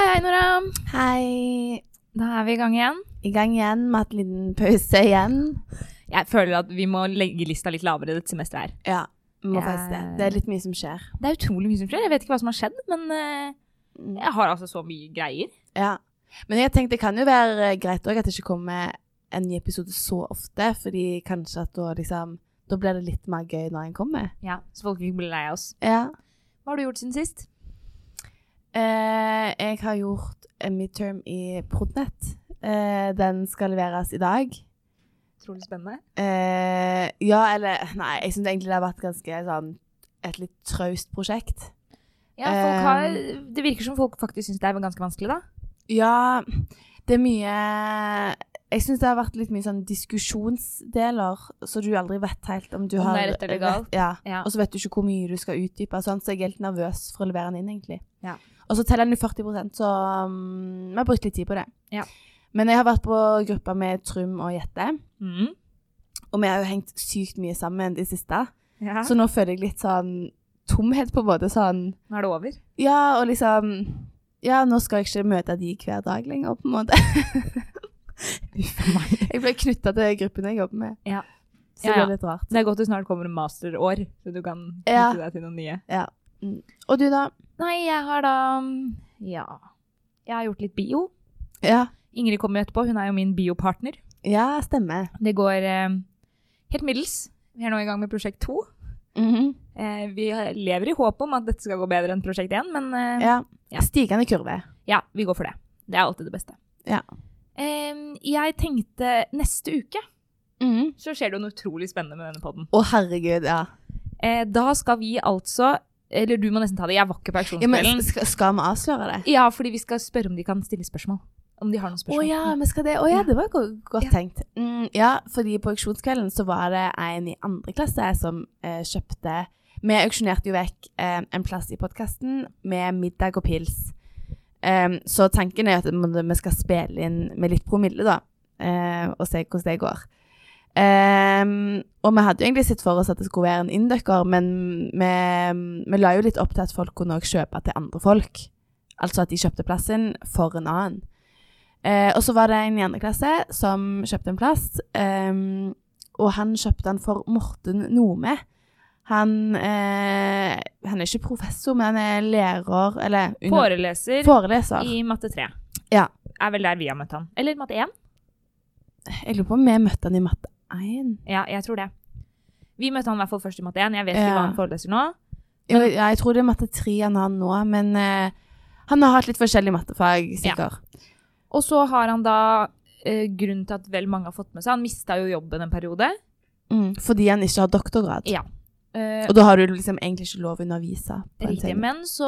Hei, hei, Nora. Hei. Da er vi i gang igjen. I gang igjen med et liten pause igjen. Jeg føler at vi må legge lista litt lavere dette semesteret her. Ja, må Jeg- faktisk det. Det er litt mye som skjer. Det er utrolig mye som skjer. Jeg vet ikke hva som har skjedd, men eh, jeg har altså så mye greier. Ja. Men jeg tenkte det kan jo være greit òg at det ikke kommer en ny episode så ofte, fordi kanskje at da liksom Da blir det litt mer gøy når en kommer. Ja, Så folk ikke blir lei av oss. Ja. Hva har du gjort siden sist? Eh, jeg har gjort en midterm i Prodnet. Eh, den skal leveres i dag. Utrolig spennende. Eh, ja, eller Nei, jeg syns egentlig det har vært ganske sånn et litt traust prosjekt. Ja, folk har, Eh. Det virker som folk faktisk syns det er ganske vanskelig, da. Ja, det er mye Jeg syns det har vært litt mye sånn diskusjonsdeler, så du aldri vet helt om du Om har det er rett eller galt. Rett, ja. Ja. Og så vet du ikke hvor mye du skal utdype, sånn, så jeg er helt nervøs for å levere den inn, egentlig. Ja. Og så teller den jo 40% så um, vi har brukt litt tid på det. Ja. Men jeg har vært på gruppa med Trym og Jette, Mm. og vi har jo hengt sykt mye sammen i siste. Ja. Så nå føler jeg litt sånn tomhet, på en måte. Sånn Nå er det over. Ja, og liksom Ja, nå skal jeg ikke møte de hver dag lenger, på en måte. Jeg ble knytta til gruppen jeg jobber med. Ja. Så Ja, det ja. er litt rart. Det er godt det snart kommer en masterår, så du kan knytte deg til noen nye. Ja. Mm. Og du, da? Nei, jeg har da Ja. Jeg har gjort litt bio. Ja. Ingrid kommer etterpå. Hun er jo min biopartner. Ja, stemmer. Det går eh, helt middels. Vi er nå i gang med prosjekt to. Mhm. Eh, vi lever i håp om at dette skal gå bedre enn prosjekt én, men eh, Ja. Ja. Stigende kurve. ja, vi går for det. Det er alltid det beste. Ja. Jeg tenkte neste uke Mhm. så skjer det noe utrolig spennende med denne podden. Å, herregud, ja. Eh, da skal vi altså Eller du må nesten ta det. Jeg var ikke på ja auksjonskvelden. skal, skal vi avsløre det? Ja, fordi vi skal spørre om de kan stille spørsmål. Om de har noen Å spørsmål. ja, vi skal det. Å ja, Ja. det var go godt Ja. tenkt. Mm, ja, fordi på auksjonskvelden så var det en i andre klasse som eh, kjøpte Vi auksjonerte jo vekk eh, en plass i podkasten med middag og pils. Um, så tanken er at vi skal spille inn med litt promille, da, eh, og se hvordan det går. Em, og vi hadde jo egentlig sett for oss at det skulle være en inndykker, men vi, vi la jo litt opp til at folk kunne også kjøpe til andre folk. Altså at de kjøpte plassen for en annen. Uh, og så var det en i andre klasse som kjøpte en plass, um, og han kjøpte den for Morten Nome. Han, uh, han er ikke professor, men han er lærer, eller Foreleser foreleser. i matte 3. Ja. Er vel der vi har møtt han. Eller matte 1. Jeg lurer på om vi møtte han i matte 1. Ja, jeg tror det. Vi møtte han i hvert fall først i matte 1. Jeg vet ikke Ja. hva han foreleser nå. Ja, ja, jeg tror det er matte 3 han har nå, men uh, han har hatt litt forskjellige mattefag, Ja. Og så har han da uh, grunnen til at vel mange har fått med seg Han mista jo jobben en periode. Mm, fordi han ikke har doktorgrad. Ja. Uh, Og da har du liksom egentlig ikke lov å undervise. Riktig. Men så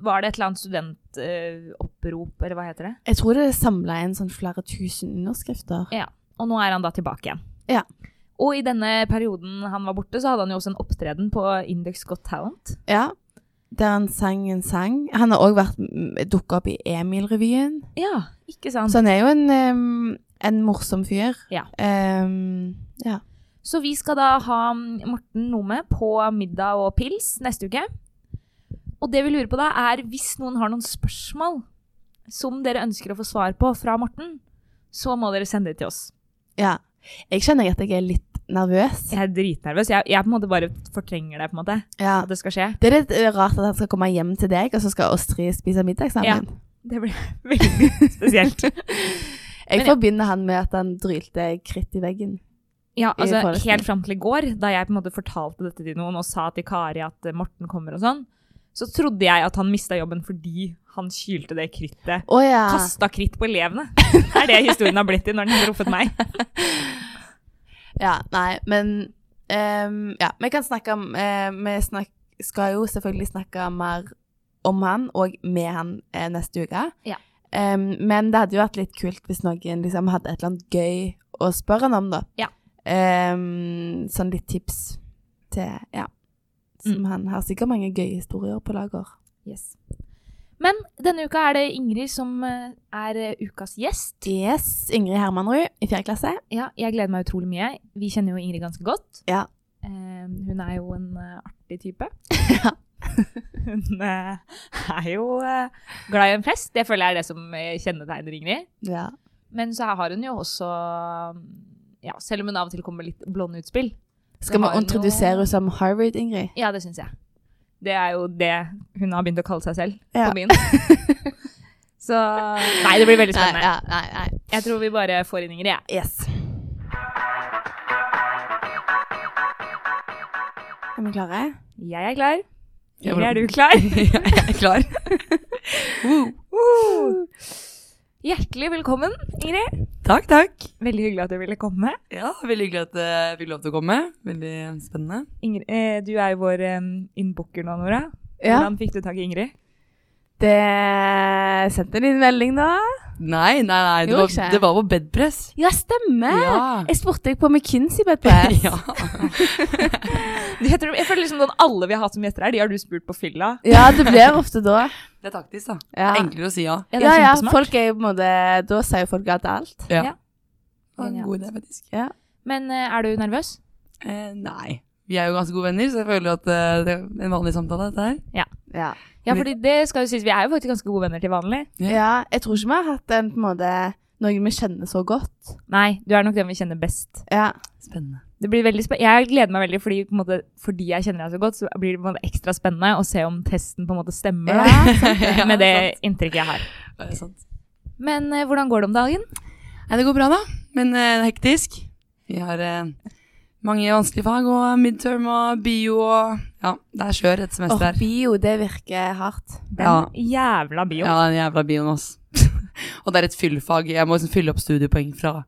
var det et eller annet studentopprop, eller hva heter det? Jeg tror det samla inn sånn flere tusen underskrifter. Ja. Og nå er han da tilbake igjen. Ja. Og i denne perioden han var borte, så hadde han jo også en opptreden på Index Got Talent. Ja. Der han sang en sang. Han har òg dukka opp i Emil-revyen. Ja, ikke sant? Så han er jo en, um, en morsom fyr. Ja. Um, ja. Så vi skal da ha Morten Nome på middag og pils neste uke. Og det vi lurer på da, er hvis noen har noen spørsmål som dere ønsker å få svar på fra Morten, så må dere sende det til oss. ja. Jeg kjenner at jeg er litt nervøs. Jeg er dritnervøs. Jeg, jeg på en måte bare fortrenger det, på en måte. Ja. At det skal skje. Det er litt eh, rart at han skal komme hjem til deg, og så skal oss tre spise middag sammen. Ja. Det blir veldig spesielt. Jeg Men ja. forbinder han med at han drylte kritt i veggen. Ja, altså. Helt fram til i går, da jeg på en måte fortalte dette til noen og sa til Kari at eh, Morten kommer og sånn, så trodde jeg at han mista jobben fordi han kylte det krittet. Oh, ja. Kasta kritt på elevene. Det er det historien har blitt til når den har truffet meg. Ja, nei, men um, Ja, vi kan snakke om uh, Vi snak, skal jo selvfølgelig snakke mer om han og med han uh, neste uke. Ja. Um, men det hadde jo vært litt kult hvis noen liksom hadde et eller annet gøy å spørre han om, da. Ja. Um, sånn litt tips til Ja. Som Mm. han har sikkert mange gøye historier på lager. Yes. Men denne uka er det Ingrid som eh, er eh, ukas gjest. Yes, Ingrid Hermanrud i fjerde klasse. Ja, jeg gleder meg utrolig mye. Vi kjenner jo Ingrid ganske godt. Ja. Eh, hun er jo en eh, artig type. Hun eh, er jo glad i en fest. Det føler jeg er det som kjennetegner Ingrid. Ja. Men så har hun jo også ja, Selv om hun av og til kommer med litt blonde utspill. Skal vi introdusere henne som Harvard, Ingrid? Ja, det syns jeg. Det er jo det hun har begynt å kalle seg selv Ja. på byen. Så Nei, det blir veldig spennende. Nei, ja, nei, nei. Jeg tror vi bare får inn Ingrid, jeg. Yes. Er vi klare? Jeg er klar. Ingrid, er du klar? jeg er klar. Woo! Hjertelig velkommen, Ingrid. Takk, takk. Veldig hyggelig at du ville komme. Ja, Veldig hyggelig at eh, jeg fikk lov til å komme. Veldig spennende. Ingrid, eh, du er jo vår eh, innbooker nå, Nora. Ja. Hvordan fikk du tak i Ingrid? Det sendte en melding, da. Nei, nei, nei. Det jo, var, det var på bedpress. Ja, stemmer. Ja. Jeg spurte deg på McKinsey bedpress. ja. Jeg, føler liksom at alle vi har hatt som gjester her, de har du spurt på fylla. ja, det blir ofte da. Det er taktisk, da. Ja. Enklere å si ja. Ja, Ja, ja, folk er jo på en måte Da sier jo folk ja til alt. Ja. Ja. Det en god idé, faktisk. Ja. Men eh, er du nervøs? Eh, nei. Vi er jo ganske gode venner, så jeg føler at uh, det er en vanlig samtale, dette her. Ja. Ja, fordi det skal jo sies, vi er jo faktisk ganske gode venner til vanlig. Ja. ja. Jeg tror ikke vi har hatt en på en måte noen vi kjenner så godt. Nei, du er nok den vi kjenner best. Ja. Spennende. Det blir veldig spennende. jeg gleder meg veldig, fordi, på en måte, fordi jeg kjenner deg så godt, så blir det på en måte ekstra spennende å se om testen på en måte stemmer. Ja, sant. Ja, med det sant. inntrykket jeg har. Det er sant. Men eh, hvordan går det om dagen? Nei, det går bra, da. Men eh, hektisk. Vi har eh, mange vanskelige fag, og midterm og bio og Ja, det er skjør et semester her. bio, det virker hardt. Den Ja. jævla bio. Ja, den jævla bioen, ass. og det er et fyllfag. Jeg må liksom fylle opp studiepoeng fra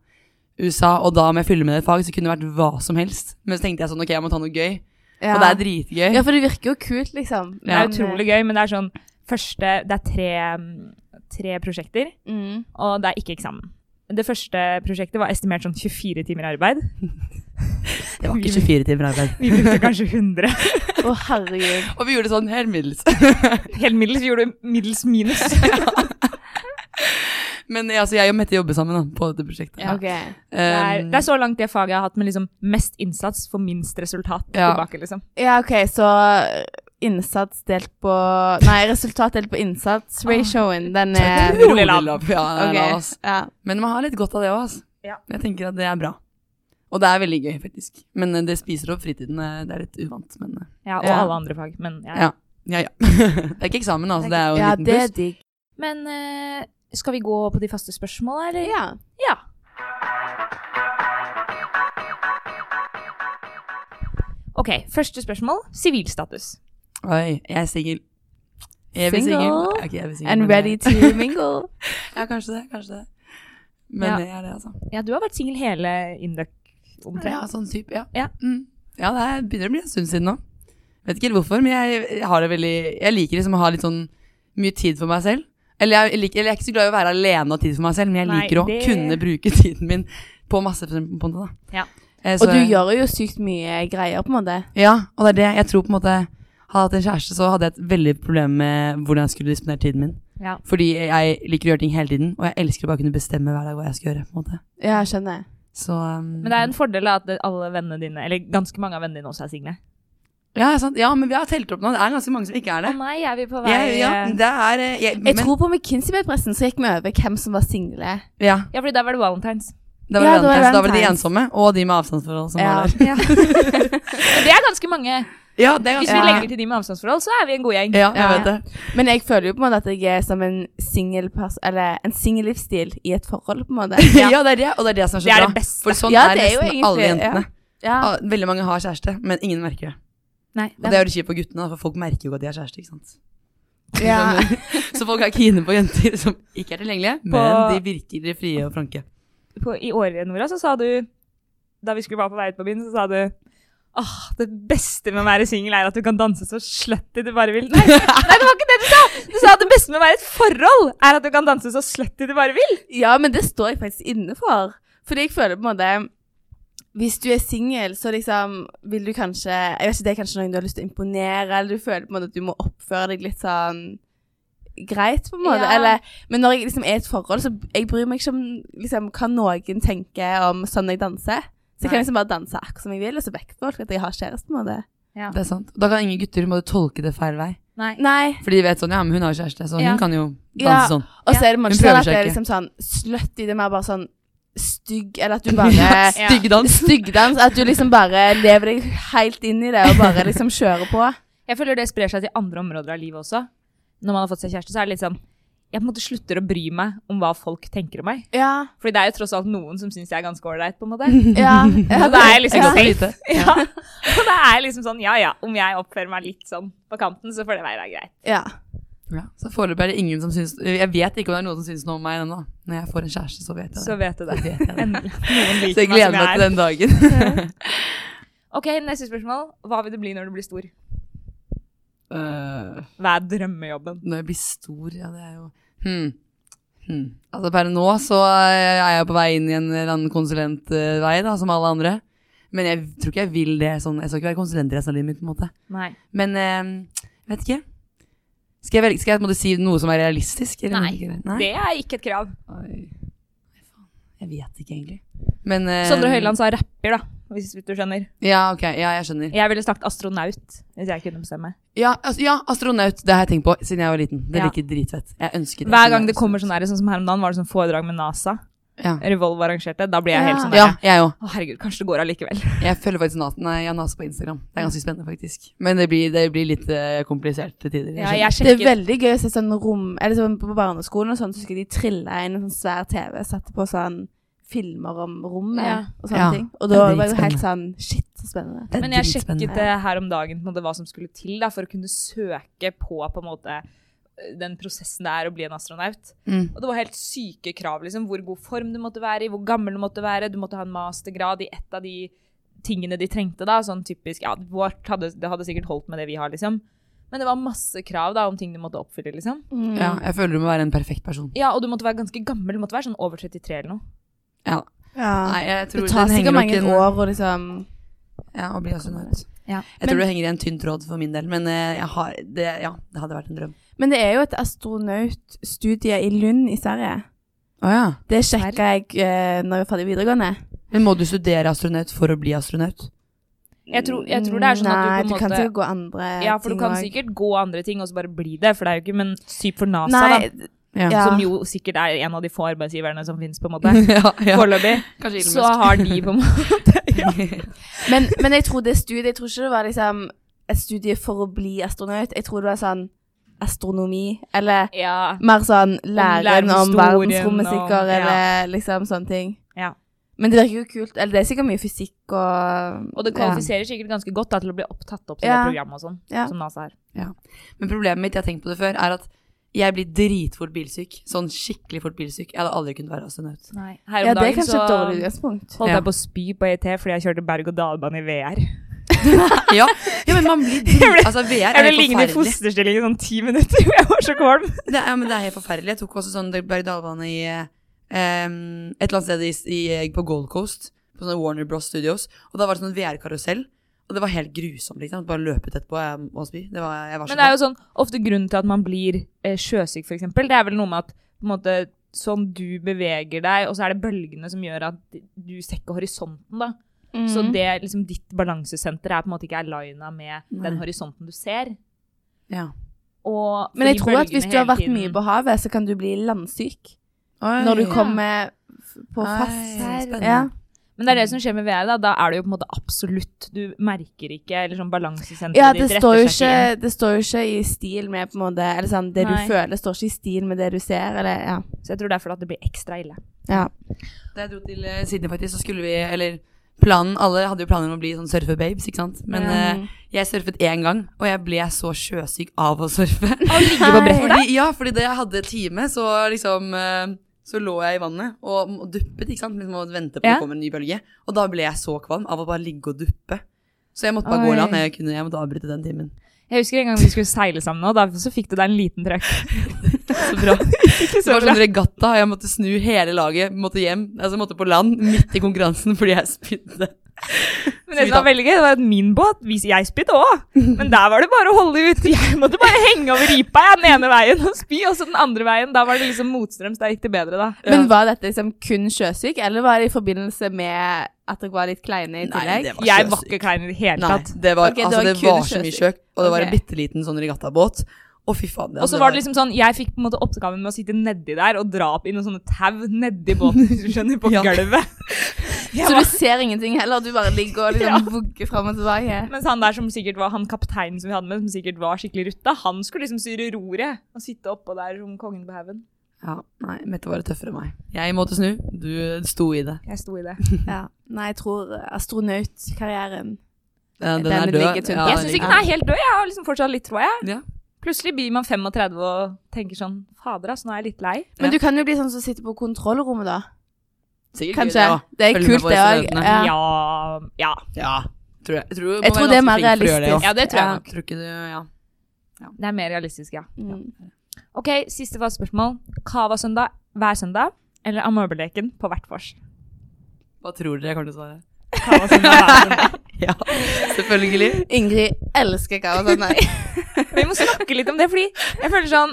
USA, og da om jeg fyller med det fag, så kunne det vært hva som helst. Men så tenkte jeg sånn, ok, jeg må ta noe gøy. Ja. Og det er dritgøy. ja, for det virker jo kult, liksom. Det er utrolig gøy, men det er sånn første Det er tre, mm, tre prosjekter, Mm. og det er ikke eksamen. Det første prosjektet var estimert sånn 24 timer arbeid. Det var ikke 24 timer arbeid. Vi brukte kanskje 100. Å, herregud. Og vi gjorde det sånn helt middels. Helt middels. Vi gjorde middels minus. Men altså, jeg og Mette jobber sammen da, på dette prosjektet. Ja. Ok. Det er, det er så langt det faget jeg har hatt med liksom mest innsats for minst resultat Ja. tilbake, liksom. Ja, ok, så innsats delt på Nei, resultat delt på innsats. Ratioen, den er Rolig lav. Ja, den Ok, lav, ass. Ja. Men man har litt godt av det òg, altså. Ja. Jeg tenker at det er bra. Og det er veldig gøy, faktisk. Men eh, det spiser opp fritiden. eh, Det er litt uvant, men eh, Ja, og Ja. alle andre fag. Men, ja. ja. Ja, ja. det er ikke eksamen, altså. Det er jo en liten det pluss. digg. men uh, skal vi gå på de faste spørsmåla, eller? Ja. Ja. Ok, første spørsmål. Sivilstatus. Oi, jeg er singel. Evig Single. singel. Okay, And ready to mingle. Ja, kanskje det. Kanskje det. Men Ja. det er det, altså. Ja, du har vært singel hele Induc omtrent. Ja, sånn type, ja. Ja. Mm. ja, det er, begynner å bli en stund siden nå. Vet ikke helt hvorfor, men jeg, jeg har det veldig Jeg liker liksom å ha litt sånn mye tid for meg selv. Eller jeg, liker, eller jeg er ikke så glad i å være alene og ha tid for meg selv, men jeg Nei, liker å det- kunne bruke tiden min på masse, på det, da. Ja. Eh, Og du jeg- gjør jo sykt mye greier, på en måte. Ja, og det er det. Jeg tror på en måte Hadde jeg hatt en kjæreste, så hadde jeg et veldig problem med hvordan jeg skulle disponere tiden min. Ja. Fordi jeg liker å gjøre ting hele tiden, og jeg elsker å bare kunne bestemme hver dag hva jeg skal gjøre. på en måte. Ja, skjønner. Så um, Men det er en fordel at alle vennene dine, eller ganske mange av vennene dine også er single. ja, sant? ja, men vi har telt opp nå. Det er ganske mange som ikke er det. Å nei, er vi på vei Ja, ja, det er eh, jeg, Jeg men, tror på McKinsey-bedpressen så gikk vi over hvem som var single. Ja, Ja, fordi der var det valentines. da var, det da var det Valentine's, da var det de ensomme, og de med avstandsforhold som Ja. var der. Ja. Det er ganske mange. Ja, det er Hvis vi Ja. legger til de med avstandsforhold, så er vi en god gjeng. Ja, jeg Ja. vet det. Men jeg føler jo på en måte at jeg er som en singel Eller en singel livsstil i et forhold, på en måte. Ja. det er det, og det er det som er så Det er bra. det beste. For sånn Ja, er det er jo nesten alle jentene. Ja. Ah, Veldig mange har kjæreste, men ingen merker det. Nei, Og det er jo det kjipt på guttene, for folk merker jo at de har kjæreste. ikke sant? Ja. Så folk er kine på jenter som ikke er tilgjengelige, men de virker frie og franke. på, I året, Nora, så sa du Da vi skulle være på vei ut på byen, så sa du Åh, det beste med å være singel er at du kan danse så slutty du bare vil. Nei, nei, det var ikke det du sa! Du sa at det beste med å være i et forhold er at du kan danse så slutty du bare vil. ja, men det står jeg faktisk inne for. Fordi jeg føler på en måte Hvis du er singel, så liksom vil du kanskje Jeg vet ikke, det er kanskje noen du har lyst til å imponere, eller du føler på en måte at du må oppføre deg litt sånn greit, på en måte. Ja. Eller, men når jeg liksom er i et forhold, så jeg bryr meg ikke om liksom, hva noen tenker om sånn jeg danser. Så jeg kan Nei. liksom bare danse akkurat som jeg vil, og så vekker folk at jeg har kjæreste. med det. Ja. Det er sant. Da kan ingen gutter måtte tolke det feil vei. Nei. Nei. Fordi de vet sånn, ja, men hun har jo kjæreste, så Ja. hun kan jo danse Ja. sånn. Og så er det Hun mange prøver at det seg er ikke. liksom sånn slutty. Det er mer bare sånn stygg, eller at du bare Ja. Styggdans. Styggdans. At du liksom bare lever deg helt inn i det og bare liksom kjører på. Jeg føler det sprer seg til andre områder av livet også. Når man har fått seg kjæreste, så er det litt sånn Jeg på en måte slutter å bry meg om hva folk tenker om meg. Ja. Fordi det er jo tross alt noen som syns jeg er ganske ålreit, på en måte. Ja. Og da er jeg liksom ja. safe. Ja. Og da er jeg liksom sånn Ja ja, om jeg oppfører meg litt sånn på kanten, så får det være greit. ja. Ja, så foreløpig er det ingen som syns Jeg vet ikke om det er noen som syns noe om meg ennå. Når jeg får en kjæreste, så vet jeg det. Så vet du det. Så vet jeg det. Så jeg gleder meg til den dagen. Ok, neste spørsmål. Hva vil du bli når du blir stor? Øh, Hva er drømmejobben? når jeg blir stor, ja, det er jo hmm. Hmm. Altså Per nå så er jeg på vei inn i en eller annen konsulentvei, da, som alle andre. Men jeg tror ikke jeg vil det sånn Jeg skal ikke være konsulent i resten av livet mitt. på en måte Nei. Men eh, vet ikke. Skal jeg, velge, skal jeg måtte si noe som er realistisk? eller Nei. Nei? Det er ikke et krav. Oi. Jeg vet ikke, egentlig. Men eh, Sondre Høiland sa rapper, da. Hvis du skjønner. Ja, ok. Ja, jeg skjønner. Jeg ville sagt astronaut, hvis jeg kunne bestemme. Ja, altså, ja, astronaut. Det har jeg tenkt på siden jeg var liten. Det Ja. virker dritfett. Jeg ønsker det. Hver gang det kommer sånn her, sånn som her om dagen, var det sånn foredrag med NASA. Ja, Revolve arrangerte. Da blir jeg helt sånn sånn ja jeg òg. Å, herregud, kanskje det går allikevel. Jeg følger faktisk NASA Nei, jeg NASA på Instagram. Det er ganske spennende, faktisk. Men det blir, det blir litt uh, komplisert til tider. Ja, jeg Det er veldig gøy å se sånn rom Eller sånn på barneskolen og sånn, så skal de trilla inn en sånn svær TV, satte på sånn filmer om rommet Ja. og sånne Ja, ting. Og da var det jo helt sånn Shit, så spennende. Men jeg sjekket det her om dagen på en måte, hva som skulle til da, for å kunne søke på på en måte den prosessen det er å bli en astronaut. Mm. Og det var helt syke krav, liksom. Hvor god form du måtte være i, hvor gammel du måtte være. Du måtte ha en mastergrad i ett av de tingene de trengte, da. Sånn typisk Ja, vårt hadde, det hadde sikkert holdt med det vi har, liksom. Men det var masse krav da om ting du måtte oppfylle, liksom. Mm. Ja, jeg føler du må være en perfekt person. Ja, og du måtte være ganske gammel. Du måtte være sånn over 33 eller noe. Ja. Ja. Nei, jeg tror det tar den sikkert mange en- år å liksom Ja, å bli astronaut. Ja. Jeg tror det henger i en tynn tråd for min del, men eh, jeg har, det, ja, det hadde vært en drøm. Men det er jo et astronautstudie i Lund i Sverige. Oh, ja. Det sjekka jeg uh, når jeg var ferdig videregående. Men må du studere astronaut for å bli astronaut? Jeg tror, jeg tror det er sånn Nei, at du på en du kan sikkert gå andre ting Ja, for du kan også. sikkert gå andre ting og så bare bli det, for det er jo ikke Men syp for NASA, Nei, da. Ja. Ja. Som jo sikkert er en av de få arbeidsgiverne som finnes, på en måte. ja, ja. Foreløpig. Så har de på en måte ja. men, men jeg tror det studiet Jeg tror ikke det var liksom et studie for å bli astronaut. Jeg tror det var sånn astronomi, eller ja. mer sånn lære læren om om verdensrommet, sikkert, ja. eller liksom sånne ting. Ja. Men det virker jo kult. Eller det er sikkert mye fysikk og Og det kvalifiserer sikkert ganske godt da, til å bli opptatt opp til Ja. det programmet og sånn, Ja. som NASA er. Men problemet mitt, jeg har tenkt på det før, er at jeg blir dritfort bilsyk. Sånn skikkelig fort bilsyk. Jeg hadde aldri kunnet være astronaut. Nei. Ja, Her om ja, det er dagen kanskje så et dårlig utgangspunkt. holdt Ja. jeg på å spy på ET fordi jeg kjørte berg-og-dal-bane i VR. Ja, ja men man blir Jeg ble- drit... Altså, VR Jeg er ble helt liggende i forferdelig. fosterstilling i sånn ti minutter, jeg var så kvalm. Det ja, men det er helt forferdelig. Jeg tok også sånn berg-og-dal-bane i um, et eller annet sted i, i, på Gold Coast, på sånne Warner Bros Studios. Og da var det sånn VR-karusell. Og det var helt grusomt, liksom. Bare løpe ut etterpå jeg må spy. Det var, jeg var Men det er jo sånn, ofte grunnen til at man blir eh, sjøsyk, eksempel, det er vel noe med at på en måte, sånn du beveger deg, og så er det bølgene som gjør at du ser ikke horisonten, da. Så Mhm. det, liksom, ditt balansesenter er på en måte ikke aligna med Nei. den horisonten du ser. Ja. Og Men jeg tror at hvis du har vært tiden- mye på havet, så kan du bli landsyk. Oi. Når du Ja. kommer på Oi, fast spennende. Ja. Men det er det som skjer med VR, da. Da er det jo på en måte absolutt Du merker ikke eller sånn balansesenteret ja, det ditt står, jo ikke, det står jo ikke i stil med på en måte Eller sånn, det Nei. du føler, står ikke i stil med det du ser, eller ja. Så jeg tror derfor at det blir ekstra ille. ja. Da jeg dro til eh, Sydney, faktisk, så skulle vi Eller planen Alle hadde jo planer om å bli sånn surfe-babes, ikke sant? Men mm. uh, jeg surfet én gang, og jeg ble så sjøsyk av å surfe. Å ligge på brettet? Fordi, ja, fordi da jeg hadde time, så liksom eh, Så lå jeg i vannet og, og duppet, ikke sant. Liksom, og vente på Ja. det kommer en ny bølge. Og da ble jeg så kvalm av å bare ligge og duppe. Så jeg måtte bare gå i land. Jeg, kunne, jeg måtte avbryte den timen. Jeg husker en gang vi skulle seile sammen, og da så fikk du deg en liten trøkk. Så bra. Ikke Det var sånn regatta, og jeg måtte snu hele laget. Måtte hjem, altså måtte på land midt i konkurransen fordi jeg spydde. Men det som var veldig gøy, det var at min båt Jeg spydde òg, men der var det bare å holde ut. Jeg måtte bare henge over ripa jeg, den ene veien og spy, og så den andre veien. Da var det liksom motstrøms. Da gikk det bedre, da. Men var dette liksom kun sjøsyk, eller var det i forbindelse med at dere var litt kleine i Nei, tillegg? det var Jeg var ikke klein i det hele Nei, det var, Ok, det altså, var det kun var så mye sjøk, og det var en bitte liten sånn regattabåt. Å, fy faen. Og så var det liksom sånn, Jeg fikk på en måte oppgaven med å sitte nedi der og dra opp i noen sånne tau nedi båten hvis du skjønner, på Ja. gulvet. Jeg Så var- du ser ingenting heller, du bare ligger og liksom vugger fram og tilbake? Mens han der som sikkert var han kapteinen som vi hadde med, som sikkert var skikkelig rutta, han skulle liksom styre roret og sitte oppå der som kongen på haugen. Ja, nei, Mette var tøffere enn meg. Jeg måtte snu, du sto i det. Jeg sto i det. Ja. Nei, jeg tror astronautkarrieren Den, den, Den er død. Ja, Jeg syns ikke den er helt død. Jeg har liksom fortsatt litt tror jeg. Ja. Plutselig blir man 35 og tenker sånn Fader, altså, nå er jeg litt lei. Men Ja. du kan jo bli sånn som sitter på kontrollrommet, da. Sikkert Kanskje. gøy, Det er kult, det òg. Ja. Ja. ja. Ja, tror jeg. Jeg tror, Jeg tror det er mer gjøre det, realistisk. Ja, det tror jeg Ja. nok. Tror ikke du, ja. Det er mer realistisk, ja. Mm. Ok, siste fast spørsmål. Cava-søndag hver søndag eller amøbeleken på hvert vors? Hva tror dere jeg kommer til å svare? Cava-søndag. Ja, selvfølgelig. Ingrid elsker Kava søndag. nei. Vi må snakke litt om det, fordi jeg føler sånn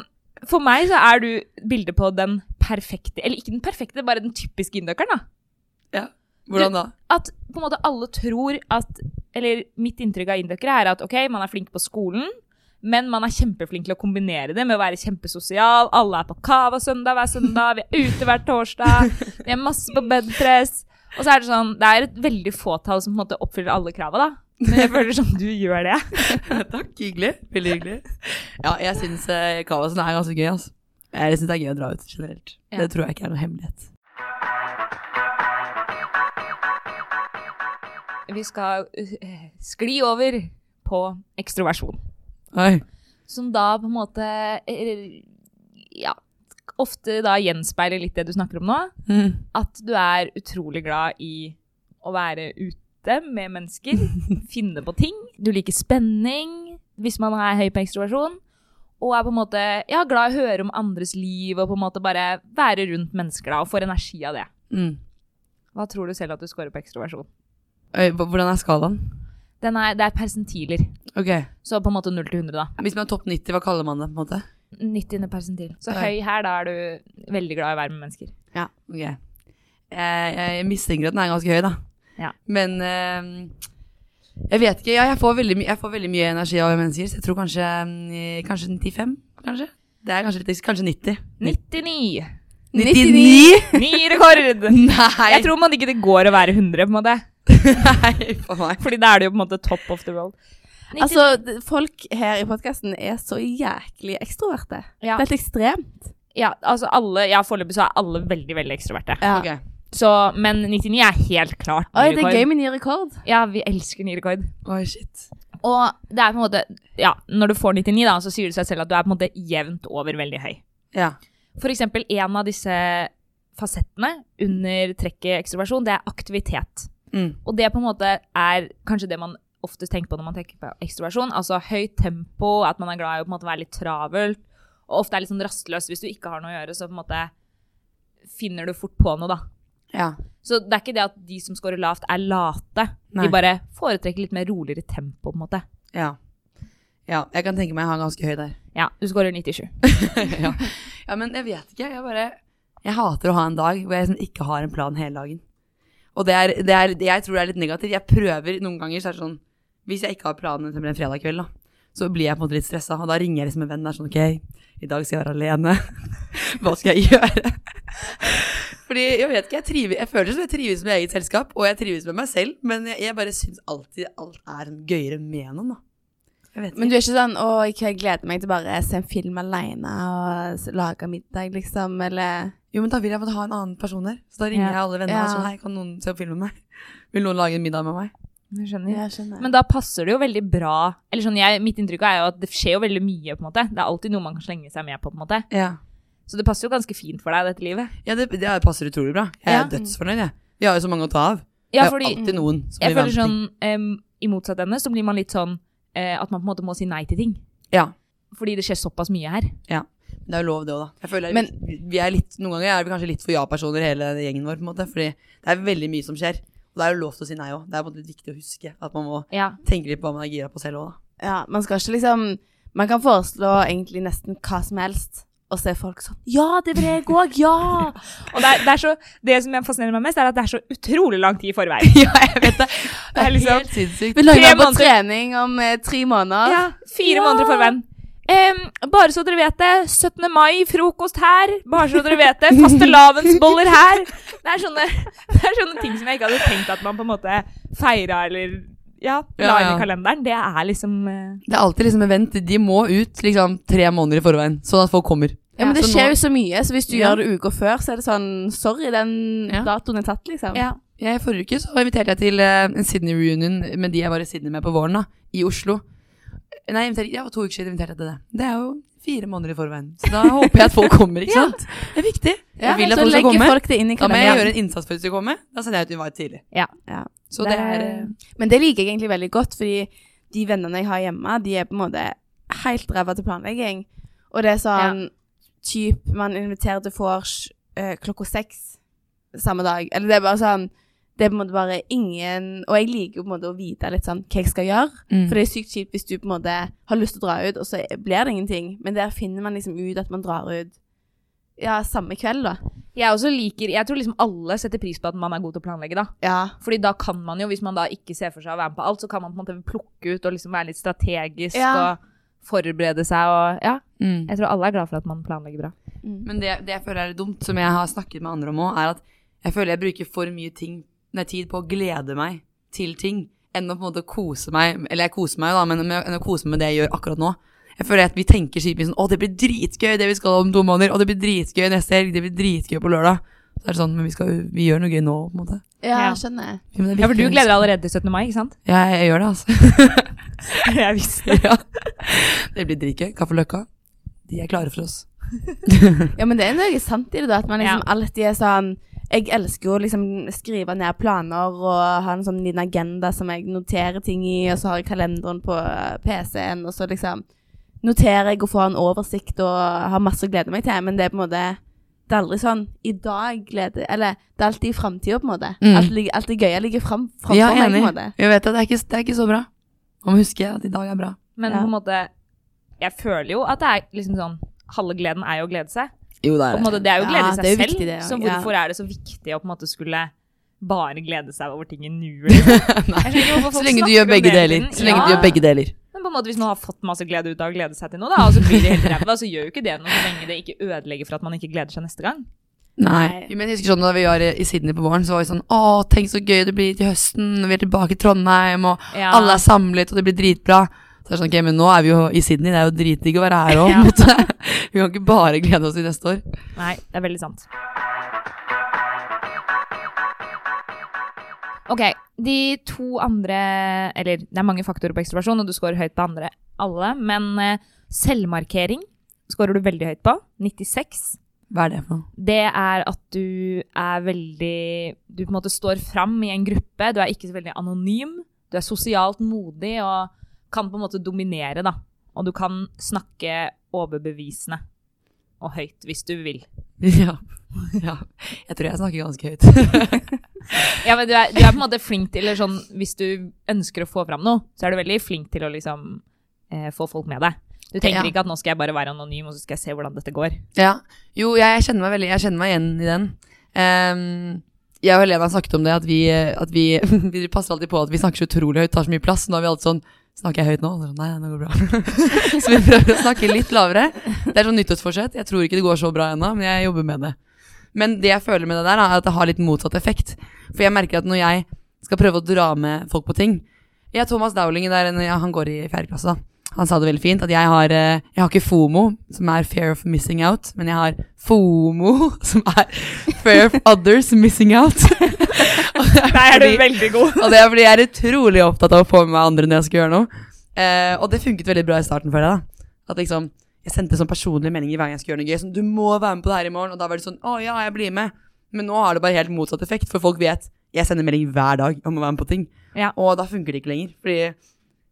For meg så er du bildet på den perfekte Eller ikke den perfekte, bare den typiske indøkeren, da. Ja. Hvordan da? At på en måte alle tror at Eller mitt inntrykk av indøkere er at ok, man er flink på skolen, men man er kjempeflink til å kombinere det med å være kjempesosial. Alle er på Cava søndag hver søndag, vi er ute hver torsdag, vi er masse på bedpress. Og så er det sånn, det er et veldig fåtall som på en måte oppfyller alle krava, da. Men jeg føler sånn du gjør det. Takk, hyggelig. Veldig hyggelig. Ja, jeg syns uh, Kavasen er ganske gøy, altså. Jeg syns det er gøy å dra ut generelt. Ja. Det tror jeg ikke er noe hemmelighet. Vi skal uh, skli over på ekstroversjon. Oi. Som da på en måte eh, Ja, ofte da gjenspeiler litt det du snakker om nå. Mm. At du er utrolig glad i å være ute med mennesker. finne på ting. Du liker spenning hvis man er høy på ekstroversjon. Og er på en måte ja, glad i å høre om andres liv og på en måte bare være rundt mennesker da, og får energi av det. Mm. Hva tror du selv at du scorer på ekstroversjon? Hvordan er skalaen? Den er, det er persentiler. Okay. Så på en måte 0 til 100, da. Hvis man er topp 90, hva kaller man det? på en måte? 90. persentil. Så høy her, da er du veldig glad i å være med mennesker. Ja, ok. Jeg, jeg mistenker at den er ganske høy, da. Ja. Men eh, jeg vet ikke. Ja, jeg får, veldig, jeg får veldig mye energi av mennesker, så jeg tror kanskje, mm, kanskje 95, kanskje? Det er kanskje, kanskje 90. 99! 99? Ny rekord! Nei! Jeg tror man ikke det går å være 100, på en måte. Nei, for meg. Fordi da er det jo på en måte top of the world. 99 Altså, folk her i podkasten er så jæklig ekstroverte. ja, Det er helt ekstremt. ja, altså alle, ja, foreløpig så er alle veldig, veldig ekstroverte. Ja. Ok. Så, men 99 er helt klart ny Oi, det er gøy med ny rekord. Ja, vi elsker ny rekord. Oi, shit. Og det er på en måte, ja, når du får 99 da, så sier det seg selv at du er på en måte jevnt over veldig høy. Ja. For eksempel en av disse fasettene under trekket ekstroversjon, det er aktivitet. Mm. Og det på en måte er kanskje det man oftest tenker på når man tenker på ekstroversjon. Altså høyt tempo, at man er glad i å på en måte være litt travelt. Og ofte er litt sånn rastløs. Hvis du ikke har noe å gjøre, så på en måte finner du fort på noe, da. Ja. Så det er ikke det at de som scorer lavt, er late. Nei. De bare foretrekker litt mer roligere tempo, på en måte. Ja. Ja, jeg kan tenke meg jeg har ganske høy der. Ja, du scorer 97. ja. ja, men jeg vet ikke. Jeg bare Jeg hater å ha en dag hvor jeg liksom ikke har en plan hele dagen. Og det er, det er Jeg tror det er litt negativt. Jeg prøver noen ganger, så er det sånn Hvis jeg ikke har planen til en fredag kveld, da, så blir jeg på en måte litt stressa. Og da ringer jeg liksom en venn og er sånn OK, i dag skal jeg være alene. Hva skal jeg gjøre? Fordi jeg vet ikke, jeg, triver, jeg føler som jeg trives med eget selskap, og jeg trives med meg selv, men jeg, jeg bare syns alltid alt er gøyere med noen, da. Jeg vet ikke. Men du er ikke sånn 'Å, jeg gleder meg til bare å se en film alene og lage middag', liksom, eller Jo, men da vil jeg måtte ha en annen person der. Så da ringer Ja. jeg alle vennene Ja. og sånn Hei, kan noen se på film med meg? Vil noen lage en middag med meg? Jeg skjønner. Jeg skjønner. Men da passer det jo veldig bra Eller sånn, jeg, Mitt inntrykk er jo at det skjer jo veldig mye. på en måte. Det er alltid noe man kan slenge seg med på. på en måte. Ja. Så det passer jo ganske fint for deg, dette livet. Ja, det, det passer utrolig bra. Jeg er Ja. dødsfornøyd, jeg. Vi har jo så mange å ta av. Ja, det er jo alltid noen som jeg blir føler sånn um, I motsatt ende så blir man litt sånn uh, at man på en måte må si nei til ting. ting. Ja. Fordi det skjer såpass mye her. Ja. Det er jo lov, det òg, da. Jeg føler Men- vi er litt, Noen ganger er vi kanskje litt for ja-personer, hele gjengen vår, på en måte. Fordi det er veldig mye som skjer. Og det er jo lov til å si nei òg. Det er på en måte viktig å huske at man må Ja, tenke litt på hva man er gira på selv òg, da. Ja, man skal ikke liksom Man kan foreslå egentlig nesten hva som helst, og så er folk sånn Ja, det vil jeg òg! Ja! Og det, er, det, er så, det som fascinerer meg mest, er at det er så utrolig lang tid i forveien. ja, jeg vet det. Det er liksom- helt sinnssykt. Vi lager på trening om eh, tre måneder. Ja, fire Ja. måneder i forveien. Um, bare så dere vet det, 17. mai, frokost her. Bare så dere vet det, fastelavnsboller her. Det er, sånne, det er sånne ting som jeg ikke hadde tenkt at man på en måte feira eller ja, la Ja, inn ja. i kalenderen. Det er liksom eh, Det er alltid liksom event. De må ut liksom tre måneder i forveien, sånn at folk kommer. Ja, men det Så skjer nå- jo så mye, så hvis du Ja. gjør det uka før, så er det sånn Sorry, den Ja. datoen er tatt, liksom. ja. Jeg, forrige uke så inviterte jeg til eh, en Sydney-reunion med de jeg var i Sydney med på våren, da, i Oslo. Nei, jeg inviterte, ja, to uker siden inviterte jeg til det. Det er jo fire måneder i forveien. Så da håper jeg at folk kommer, ikke sant? Det er viktig. Ja, Jeg vil at folk skal komme. folk det inn i Da må jeg gjøre en innsats for at de skal komme. Da sender jeg ut invite tidlig. ja. Ja. Så Det det er eh, Men det liker jeg egentlig veldig godt, fordi de vennene jeg har hjemme, de er på en måte helt ræva til planlegging. Og det er sånn typ man inviterer til vors øh, klokka seks samme dag. Eller det er bare sånn Det er på en måte bare ingen Og jeg liker på en måte å vite litt sånn hva jeg skal gjøre. mm. For det er sykt kjipt hvis du på en måte har lyst til å dra ut, og så blir det ingenting. Men der finner man liksom ut at man drar ut ja, samme kveld, da. Jeg også liker Jeg tror liksom alle setter pris på at man er god til å planlegge, da. Ja. Fordi da kan man jo, hvis man da ikke ser for seg å være med på alt, så kan man på en måte plukke ut og liksom være litt strategisk Ja. og forberede seg og Ja. Mm. Jeg tror alle er glad for at man planlegger bra. Mm. Men det, det jeg føler er litt dumt, som jeg har snakket med andre om òg, er at jeg føler jeg bruker for mye ting, nei, tid på å glede meg til ting, enn å på en måte kose meg Eller jeg koser meg jo, da, men men enn å kose meg med det jeg gjør akkurat nå. Jeg føler at vi tenker skikkelig sånn Å, det blir dritgøy, det vi skal om to måneder. Og det blir dritgøy neste helg. Det blir dritgøy på lørdag. Så er det sånn, men vi, skal, vi gjør noe gøy nå, på en måte. ja, jeg skjønner. Ja, men det Ja, for du gleder deg allerede til 17. mai, ikke sant? Ja, jeg, jeg gjør det, altså. jeg visste ja. Det blir dritgøy. Kaffe Løkka. De er klare for oss. Ja, men det er noe sant i det, da. At man liksom Ja. alltid er sånn Jeg elsker jo å liksom skrive ned planer og ha en sånn liten agenda som jeg noterer ting i, og så har jeg kalenderen på PC-en, og så liksom noterer jeg og får en oversikt og har masse å glede meg til. Men det er på en måte Det er aldri sånn i dag glede Eller det er alltid i framtida, på en måte. Mm. Alt, alt det gøye ligger fram, framfor Ja, meg, på en måte. Jeg vet at det er ikke, det er ikke så bra. Man må huske at i dag er bra. Men Ja. på en måte Jeg føler jo at det er liksom sånn Halve gleden er jo å glede seg. Jo, det på en måte, det er jo å glede Ja, seg det er selv. viktig, det, så ja. hvorfor er det så viktig å på en måte skulle bare glede seg over ting i nuet? liksom? Så lenge du gjør begge deler. Så lenge du gjør begge deler. På en måte hvis man har fått masse glede ut av å glede seg til noe, da, og så blir det helt ræva, så gjør jo ikke det noe så lenge det ikke ødelegger for at man ikke gleder seg neste gang. Nei. Nei. Men jeg husker sånn da vi var i Sydney på våren, så var vi sånn Å, tenk så gøy det blir til høsten, vi er tilbake i Trondheim, og Ja. alle er samlet, og det blir dritbra. Så er det sånn, ok, men nå er vi jo i Sydney, det er jo dritdigg å være her òg, Ja. Vi kan ikke bare glede oss til neste år. Nei, det er veldig sant. Ok, de to andre Eller det er mange faktorer på ekstroversjon, og du scorer høyt på andre alle, men eh, selvmarkering scorer du veldig høyt på. 96. Hva er det for noe? Det er at du er veldig Du på en måte står fram i en gruppe. Du er ikke så veldig anonym. Du er sosialt modig og kan på en måte dominere, da. Og du kan snakke overbevisende og høyt hvis du vil. Ja. ja. Jeg tror jeg snakker ganske høyt. Ja, men du er, du er på en måte flink til eller sånn, Hvis du ønsker å få fram noe, så er du veldig flink til å liksom eh, få folk med deg. Du tenker Ja. ikke at nå skal jeg bare være anonym, og så skal jeg se hvordan dette går. Ja. Jo, jeg kjenner meg veldig Jeg kjenner meg igjen i den. Um, jeg og Helena snakket om det, at vi, at vi, vi passer alltid på at vi snakker så utrolig høyt, tar så mye plass. Nå er vi alltid sånn Snakker jeg høyt nå? Så, Nei, nå går bra. så vi prøver å snakke litt lavere. Det er sånn nyttårsforsett. Jeg tror ikke det går så bra ennå, men jeg jobber med det. Men det jeg føler med det der, er at det har litt motsatt effekt. For jeg merker at når jeg skal prøve å dra med folk på ting Jeg Thomas Dowling, der, han går i fjerde klasse, da. Han sa det veldig fint, at jeg har, eh, jeg har ikke FOMO, som er fear of missing out, men jeg har FOMO, som er fear of others missing out. Det er Der er du veldig god. og det er fordi jeg er utrolig opptatt av å få med meg andre når jeg skal gjøre noe. Eh, og det funket veldig bra i starten for deg, da. At liksom, jeg sendte sånn personlige meldinger hver gang jeg skulle gjøre noe gøy. Sånn, du må være med på det her i morgen. Og da var det sånn, å ja, jeg blir med. Men nå har det bare helt motsatt effekt, for folk vet jeg sender melding hver dag om å være med på ting. Ja. Og da funker det ikke lenger, fordi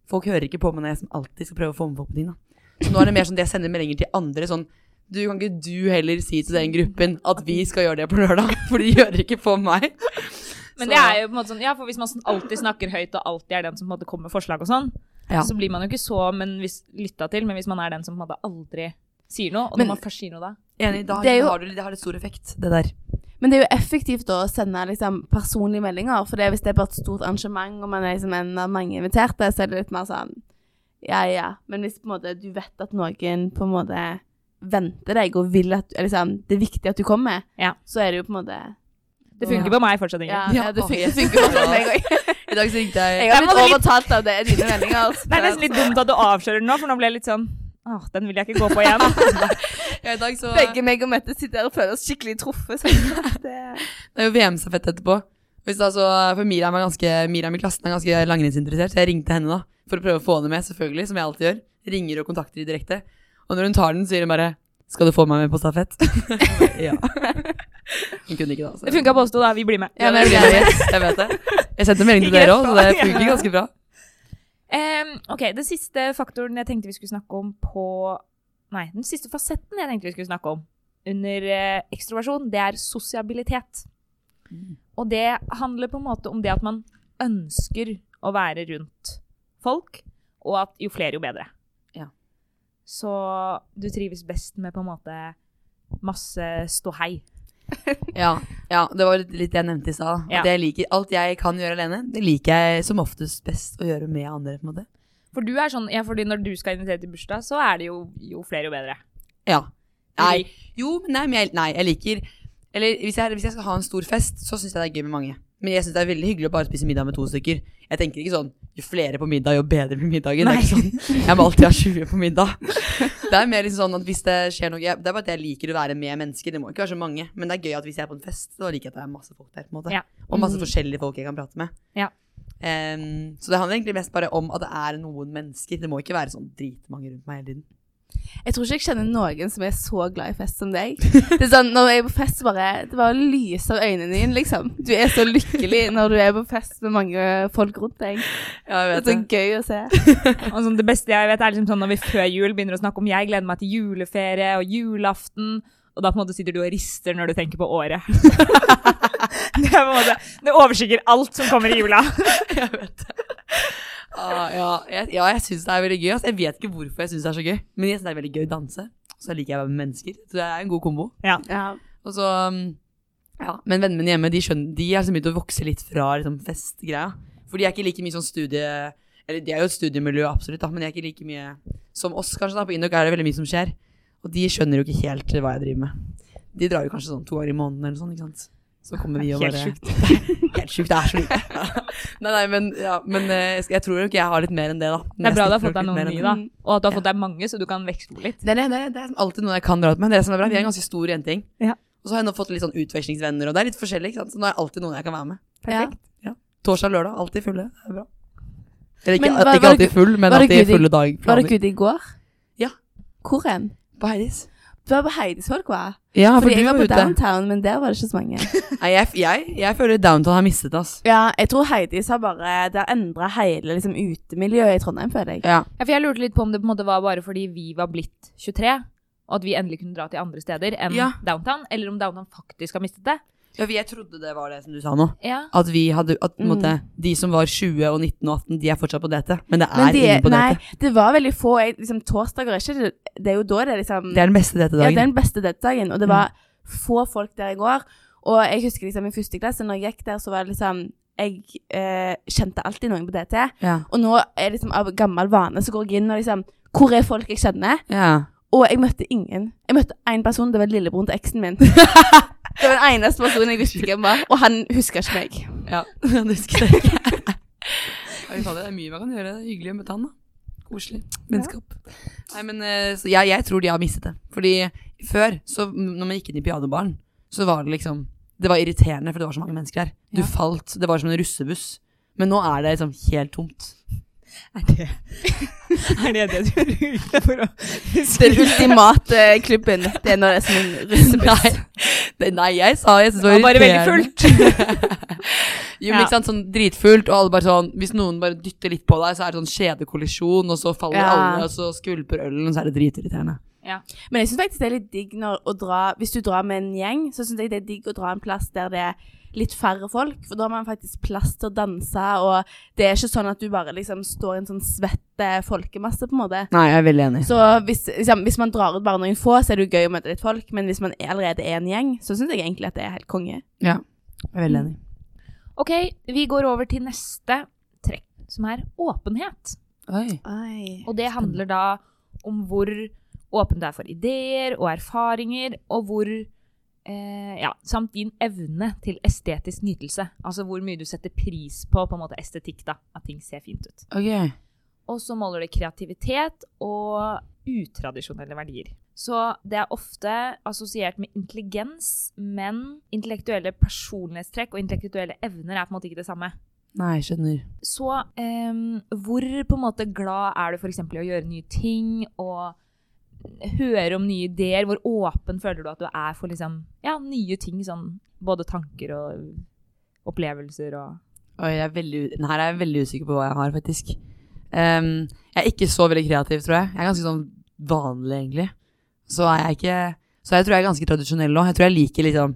folk hører ikke på meg når jeg som alltid skal prøve å få med folk på ting. da. Så nå er det mer sånn at jeg sender meldinger til andre sånn du kan ikke du heller si til den gruppen at vi skal gjøre det på lørdag, for de hører ikke på meg. Men Så- det er jo på en måte sånn, ja, for hvis man sånn alltid snakker høyt og alltid er den som på en måte kommer med forslag og sånn, Ja. så blir man jo ikke så men hvis, lytta til, men hvis man er den som på en måte aldri sier noe. Og Men- når man først sier noe da Enig. Da, Det jo- har du, det har litt stor effekt, det der. Men det er jo effektivt da å sende liksom, personlige meldinger. For det, hvis det er bare et stort arrangement, og man er liksom en av mange inviterte, så er det litt mer sånn Ja, ja. Men hvis på en måte, du vet at noen på en måte venter deg og vil at liksom, Det er viktig at du kommer, Ja. så er det jo på en måte Det funker på meg fortsatt, Ingrid. Ja, det funker, funker for meg òg. I dag så ringte jeg Jeg har blitt litt- overtalt av det, dine meldinger. Det er nesten litt dumt at du avslører den nå, for nå ble jeg litt sånn Åh, den vil jeg ikke gå på igjen. ja, i dag så Begge meg og Mette sitter her og føler oss skikkelig truffet. Så det, Det er jo VM-stafett etterpå. Hvis da så, for Miriam er ganske Miriam i klassen er ganske langrennsinteressert, så jeg ringte henne da for å prøve å få henne med, selvfølgelig, som jeg alltid gjør. Ringer og kontakter de direkte. Og når hun tar den, sier hun bare 'Skal du få meg med på stafett?' ja. Hun kunne ikke da. Så. Det funka på oss to, da. Vi blir med. Ja, jeg. Jeg vet det. Jeg sendte melding til dere òg, så det funker ganske bra. Um, ok, Den siste faktoren jeg tenkte vi skulle snakke om på Nei, den siste fasetten jeg tenkte vi skulle snakke om under uh, ekstroversjon, det er sosialitet. Og det handler på en måte om det at man ønsker å være rundt folk, og at jo flere, jo bedre. Så du trives best med på en måte masse ståhei. Ja, ja, det var litt det jeg nevnte i stad. Ja. Alt jeg kan gjøre alene, det liker jeg som oftest best å gjøre med andre. på en måte. For du er sånn, ja, fordi når du skal invitere til bursdag, så er det jo, jo flere, jo bedre. Ja. Nei, jo, nei, men jeg, nei, jeg liker Eller hvis jeg, hvis jeg skal ha en stor fest, så syns jeg det er gøy med mange. Men jeg syns det er veldig hyggelig å bare spise middag med to stykker. Jeg tenker ikke sånn jo flere på middag, jo bedre blir middagen. Sånn, Jeg må alltid ha 20 på middag. Det er mer liksom sånn at hvis det skjer noe Det er bare at jeg liker å være med mennesker. Det må ikke være så mange. Men det er gøy at hvis jeg er på en fest, så liker jeg at det er masse folk der. på en måte Ja. Og masse Mm. forskjellige folk jeg kan prate med. Ja. Um, så det handler egentlig mest bare om at det er noen mennesker. Det må ikke være sånn dritmange rundt meg hele tiden. Jeg tror ikke jeg kjenner noen som er så glad i fest som deg. Det er sånn, Når jeg er på fest, bare Det bare lyser av øynene dine, liksom. Du er så lykkelig når du er på fest med mange folk rundt deg. Ja, jeg Det er så gøy å se. Og sånn, det beste jeg vet er liksom sånn når vi før jul begynner å snakke om jeg gleder meg til juleferie og julaften, og da på en måte sitter du og rister når du tenker på året. det, er på en måte, det overskygger alt som kommer i jula. jeg vet det. Ah, ja, jeg, ja, jeg syns det er veldig gøy. Altså. Jeg vet ikke hvorfor jeg syns det er så gøy, men jeg synes det er veldig gøy å danse. Så liker jeg å være med mennesker. Så det er en god kombo. Ja. Og så, um, ja. Men vennene mine hjemme de, skjønner, de har liksom begynt å vokse litt fra liksom, festgreia. For de er ikke like mye sånn studie... Eller de er jo et studiemiljø, absolutt, da, men de er ikke like mye som oss, kanskje. da, På Indok er det veldig mye som skjer. Og de skjønner jo ikke helt hva jeg driver med. De drar jo kanskje sånn to ganger i måneden eller sånn, ikke sant. Så kommer vi og Helt bare sjukt. Helt sjukt. Det er så mye. nei, nei, men, ja, men eh, jeg, tror nok jeg har litt mer enn det, da. Det er bra du har fått deg noen nye, da. Og at du har fått deg mange, så du kan veksle litt. det. Det, det, det er alltid noe jeg kan dra ut med. Det som er bra. Vi er en ganske stor jenting. Ja. Og så har jeg nå fått litt sånn utvekslingsvenner, og det er litt forskjellig. ikke sant? Så nå er det alltid noen jeg kan være med. Perfekt. Torsdag og lørdag, alltid fulle. Det er bra. Eller ikke, Men var- ikke alltid full, men alltid fulle dagplaner. Var det Gud i går? Ja. Hvor hen? På Heidis. Du var på Heidis folk, hva? Ja, for Fordi du jeg var var på ute. downtown, men der var det ikke så mange. Nei, jeg, jeg, jeg føler downtown har mistet oss. Ja, jeg tror Heidis har bare Det har endra hele liksom, utemiljøet i Trondheim, føler jeg. Ja. Ja, for jeg lurte litt på om det på en måte var bare fordi vi var blitt 23, og at vi endelig kunne dra til andre steder enn Ja. downtown, eller om downtown faktisk har mistet det. Ja, for jeg trodde det var det som du sa nå. Ja. At vi hadde At Mm. måte, de som var 20 og 19 og 18, de er fortsatt på DT. Men det er Men de, ingen på nei, det var veldig få. Jeg, liksom, torsdager er ikke det, er jo da det liksom Det er den beste Ja, det er den beste dagen, og det var få folk der i går. Og jeg husker liksom i første klasse, når jeg gikk der, så var det liksom Jeg eh, kjente alltid noen på DT. Ja. Og nå er det liksom av gammel vane så går jeg inn og liksom Hvor er folk jeg kjenner? ja. Og jeg møtte ingen. Jeg møtte én person, det var lillebroren til eksen min. det var den eneste personen jeg visste hvem var, og han huska ikke meg. Ja, det husker ikke. Ja, fader, det er mye man kan gjøre. Det er hyggelig å møte han, da. Koselig. Vennskap. Nei, men eh, så jeg, jeg tror de har mistet det. Fordi før, så når man gikk inn i pianobaren, så var det liksom Det var irriterende, for det var så mange mennesker der. Du Ja. falt. Det var som en russebuss. Men nå er det liksom helt tomt. Er det er det, det du bruker for å Den ultimate klubben. Det er når det er som en russebuss. Nei, nei, jeg sa jeg synes det var Det var bare veldig fullt. jo, men ikke sant, sånn dritfullt, og alle bare sånn Hvis noen bare dytter litt på deg, så er det sånn skjedekollisjon, og så faller Ja. alle, og så skvulper ølen, så er det dritirriterende. Ja. Men jeg syns faktisk det er litt digg når, å dra Hvis du drar med en gjeng, så syns jeg det er digg å dra en plass der det er litt færre folk, for da har man faktisk plass til å danse, og det er ikke sånn at du bare liksom står i en sånn svette folkemasse, på en måte. Nei, jeg er veldig enig. Så hvis, liksom, hvis man drar ut bare noen få, så er det jo gøy å møte litt folk, men hvis man allerede er en gjeng, så syns jeg egentlig at det er helt konge. Ja, jeg er veldig enig. Ok, vi går over til neste trekk, som er åpenhet. Oi. Oi. Og det handler da om hvor åpen du er for ideer og erfaringer, og hvor eh, Ja, samt din evne til estetisk nytelse. Altså hvor mye du setter pris på på en måte estetikk, da. At ting ser fint ut. Ok. Og så måler det kreativitet og utradisjonelle verdier. Så det er ofte assosiert med intelligens, men intellektuelle personlighetstrekk og intellektuelle evner er på en måte ikke det samme. Nei, skjønner. Så em, hvor på en måte glad er du f.eks. i å gjøre nye ting og høre om nye ideer? Hvor åpen føler du at du er for liksom, ja, nye ting? Sånn, både tanker og opplevelser og Oi, jeg er veldig, her er jeg veldig usikker på hva jeg har, faktisk. Um, jeg er ikke så veldig kreativ, tror jeg. Jeg er ganske sånn vanlig, egentlig. Så er jeg ikke Så jeg tror jeg er ganske tradisjonell òg. Jeg tror jeg liker liksom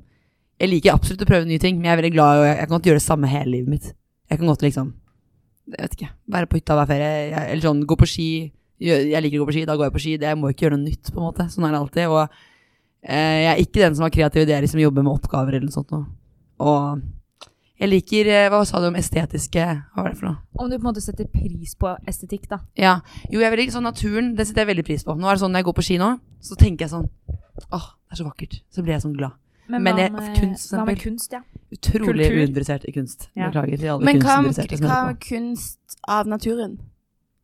Jeg liker absolutt å prøve nye ting, men jeg er veldig glad i å Jeg kan godt gjøre det samme hele livet mitt. Jeg kan godt liksom Jeg vet ikke. Være på hytta hver ferie. Jeg, eller sånn gå på ski. Jeg liker å gå på ski, da går jeg på ski. Det, jeg må ikke gjøre noe nytt, på en måte. Sånn er det alltid. Og eh, jeg er ikke den som har kreative ideer, som jobber med oppgaver eller noe sånt noe. Og jeg liker eh, Hva sa du om estetiske Hva var det for noe? Om du på en måte setter pris på estetikk, da. Ja. Jo, jeg er veldig sånn naturen, det setter jeg veldig pris på. Nå er det sånn når jeg går på ski nå, så tenker jeg sånn Åh, det er så vakkert. Så blir jeg sånn glad. Men hva jeg- med- kunst, Hva med kunst, ja. Utrolig Kultur. uinteressert i kunst. Ja. Beklager til alle Men hva hva kunst av naturen?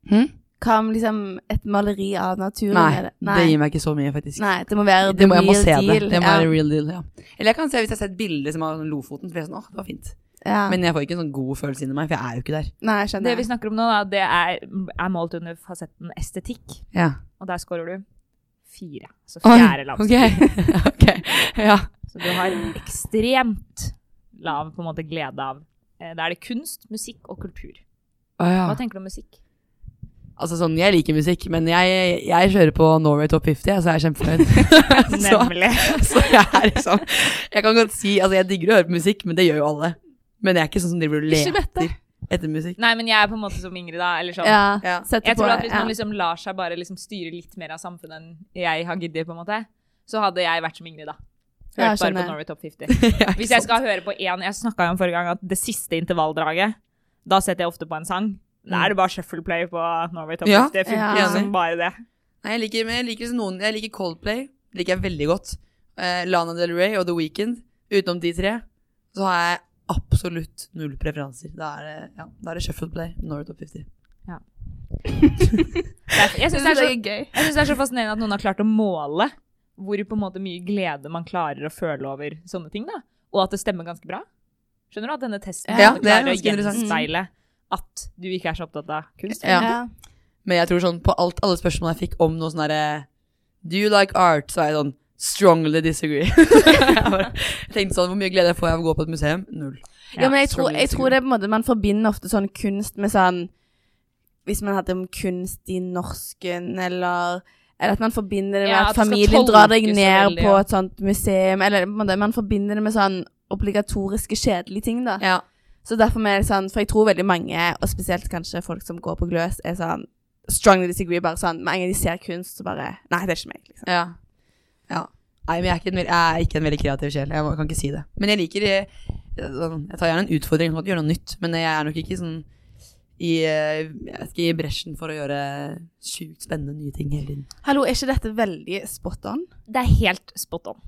Hm? Hva om liksom et maleri av naturen? Nei, det? det gir meg ikke så mye, faktisk. Nei, det må være Det må, jeg må real se deal. det. Det må ja. være real deal, ja. Eller jeg kan se hvis jeg har sett bilder som har Lofoten, så blir jeg sånn åh, det var fint. Ja. Men jeg får ikke en sånn god følelse inni meg, for jeg er jo ikke der. Nei, jeg skjønner. Det vi snakker om nå, da, det er, er målt under fasetten estetikk. Ja. Og der scorer du fire. Så fjerde fjerde laveste. ok. okay. ja. Så du har ekstremt lav på en måte glede av. Eh, Da er det kunst, musikk og kultur. Oh, ja. Hva tenker du om musikk? Altså sånn, jeg liker musikk, men jeg, jeg kjører på Norway Top 50, så jeg er kjempefornøyd. Nemlig. så jeg er liksom Jeg kan godt si Altså, jeg digger å høre på musikk, men det gjør jo alle. Men jeg er ikke sånn som driver og leter etter musikk. Nei, men jeg er på en måte som Ingrid, da. Eller sånn. Ja, Ja. Jeg på tror at hvis ja. man liksom lar seg bare liksom styre litt mer av samfunnet enn jeg har giddet, på en måte, så hadde jeg vært som Ingrid, da. Ja, Hørt bare på Norway Top 50. Hvis jeg skal høre på én Jeg snakka jo om forrige gang at det siste intervalldraget, da setter jeg ofte på en sang. Da er det bare shuffle play på Norway Top Ja, 50. Det funker ja. som bare det. Nei, jeg liker, jeg liker noen Jeg liker Coldplay. liker jeg veldig godt. Eh, Lana Del Rey og The Weeknd. Utenom de tre, så har jeg absolutt null preferanser. Da er det, ja, da er det shuffle play. Norway Top 50. Ja. Jeg syns det, er så- gøy. jeg synes det er så fascinerende at noen har klart å måle hvor på en måte mye glede man klarer å føle over sånne ting, da. Og at det stemmer ganske bra. Skjønner du at denne testen Ja, det er klarer å gjenspeile interessant. At du ikke er så opptatt av kunst? Ja. Ja. Men jeg tror sånn på alt, alle spørsmål jeg fikk om noe sånn herre Do you like art? Så er jeg sånn Strongly disagree. jeg tenkte sånn, Hvor mye glede får jeg av å gå på et museum? Null. Ja, men jeg tror, jeg tror det er på en måte Man forbinder ofte sånn kunst med sånn Hvis man hadde om kunst i norsken, eller Eller at man forbinder det med Ja, at at familien drar deg ned veldig, på et sånt museum, eller på en måte, man forbinder det med sånn obligatoriske, kjedelige ting, da. Ja. Så derfor er det sånn For jeg tror veldig mange, og spesielt kanskje folk som går på gløs, er sånn strongly disagree. Bare sånn Med en gang de ser kunst, så bare Nei, det er ikke meg, liksom. Ja. ja. Nei, men jeg er, ikke en, jeg er ikke en veldig kreativ sjel. Jeg kan ikke si det. Men jeg liker eh, sånn, Jeg tar gjerne en utfordring. på å gjøre noe nytt. Men jeg er nok ikke sånn i, eh, jeg vet ikke, i bresjen for å gjøre sjukt spennende nye ting hele tiden. Hallo, er ikke dette veldig spot on? Det er helt spot on.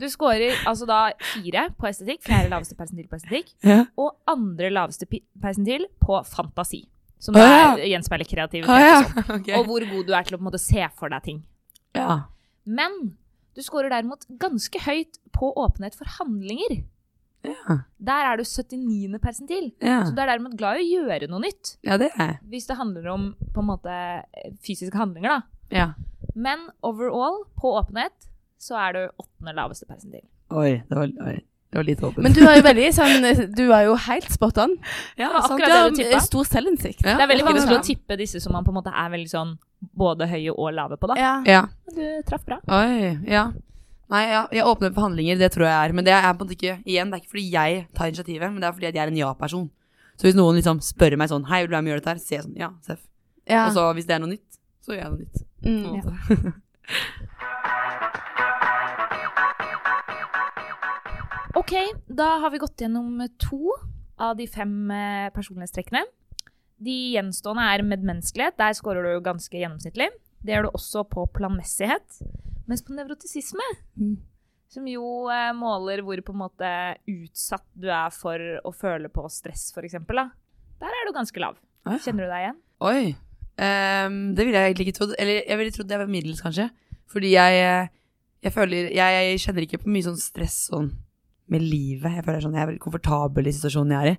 Du scorer altså da fire på estetikk, fjerde laveste persentil på estetikk, Ja. og andre laveste persentil på fantasi. Som Å, ja. er gjenspeiler kreativitet. Ah, ja. og sånn. Og hvor god du er til å måte se for deg ting. ja. Men du scorer derimot ganske høyt på åpenhet for handlinger. Ja. Der er du 79. persentil. Ja. Så du er derimot glad i å gjøre noe nytt. ja, det. Hvis det handler om måte fysiske handlinger, da. Ja. Men overall, på åpenhet, så er du åttende laveste persentil. Oi, det var oi. Det var litt åpent. Men du er jo veldig sånn Du er jo helt spot on. ja, sant, akkurat det du tippa. stor selvinnsikt. Ja, Det er veldig vanskelig å tippe disse som man på en måte er veldig sånn både høye og lave på, da. Ja. Ja. Du traff bra. Oi, ja. Nei, ja, jeg åpner for handlinger, det tror jeg er. Men det er på en måte ikke Igjen, det er ikke fordi jeg tar initiativet, men det er fordi jeg er en ja-person. Så hvis noen liksom spør meg sånn Hei, vil du være med og gjøre dette her? Så sier jeg sånn Ja, Seff. ja. Og så hvis det er noe nytt, så gjør jeg noe nytt. På en Mm. måte. Ok, da har vi gått gjennom to av de fem eh, personlighetstrekkene. De gjenstående er medmenneskelighet. Der scorer du ganske gjennomsnittlig. Det gjør du også på planmessighet. Mens på nevrotisisme, Mm. som jo eh, måler hvor på en måte utsatt du er for å føle på stress, f.eks., Der er du ganske lav. Ah, ja. Kjenner du deg igjen? Oi. Um, det ville jeg egentlig ikke trodd. Eller jeg ville trodd jeg var middels, kanskje. Fordi jeg, eh, jeg føler Jeg kjenner ikke på mye sånn stress sånn med livet. Jeg føler sånn, jeg er veldig komfortabel i situasjonen jeg er i.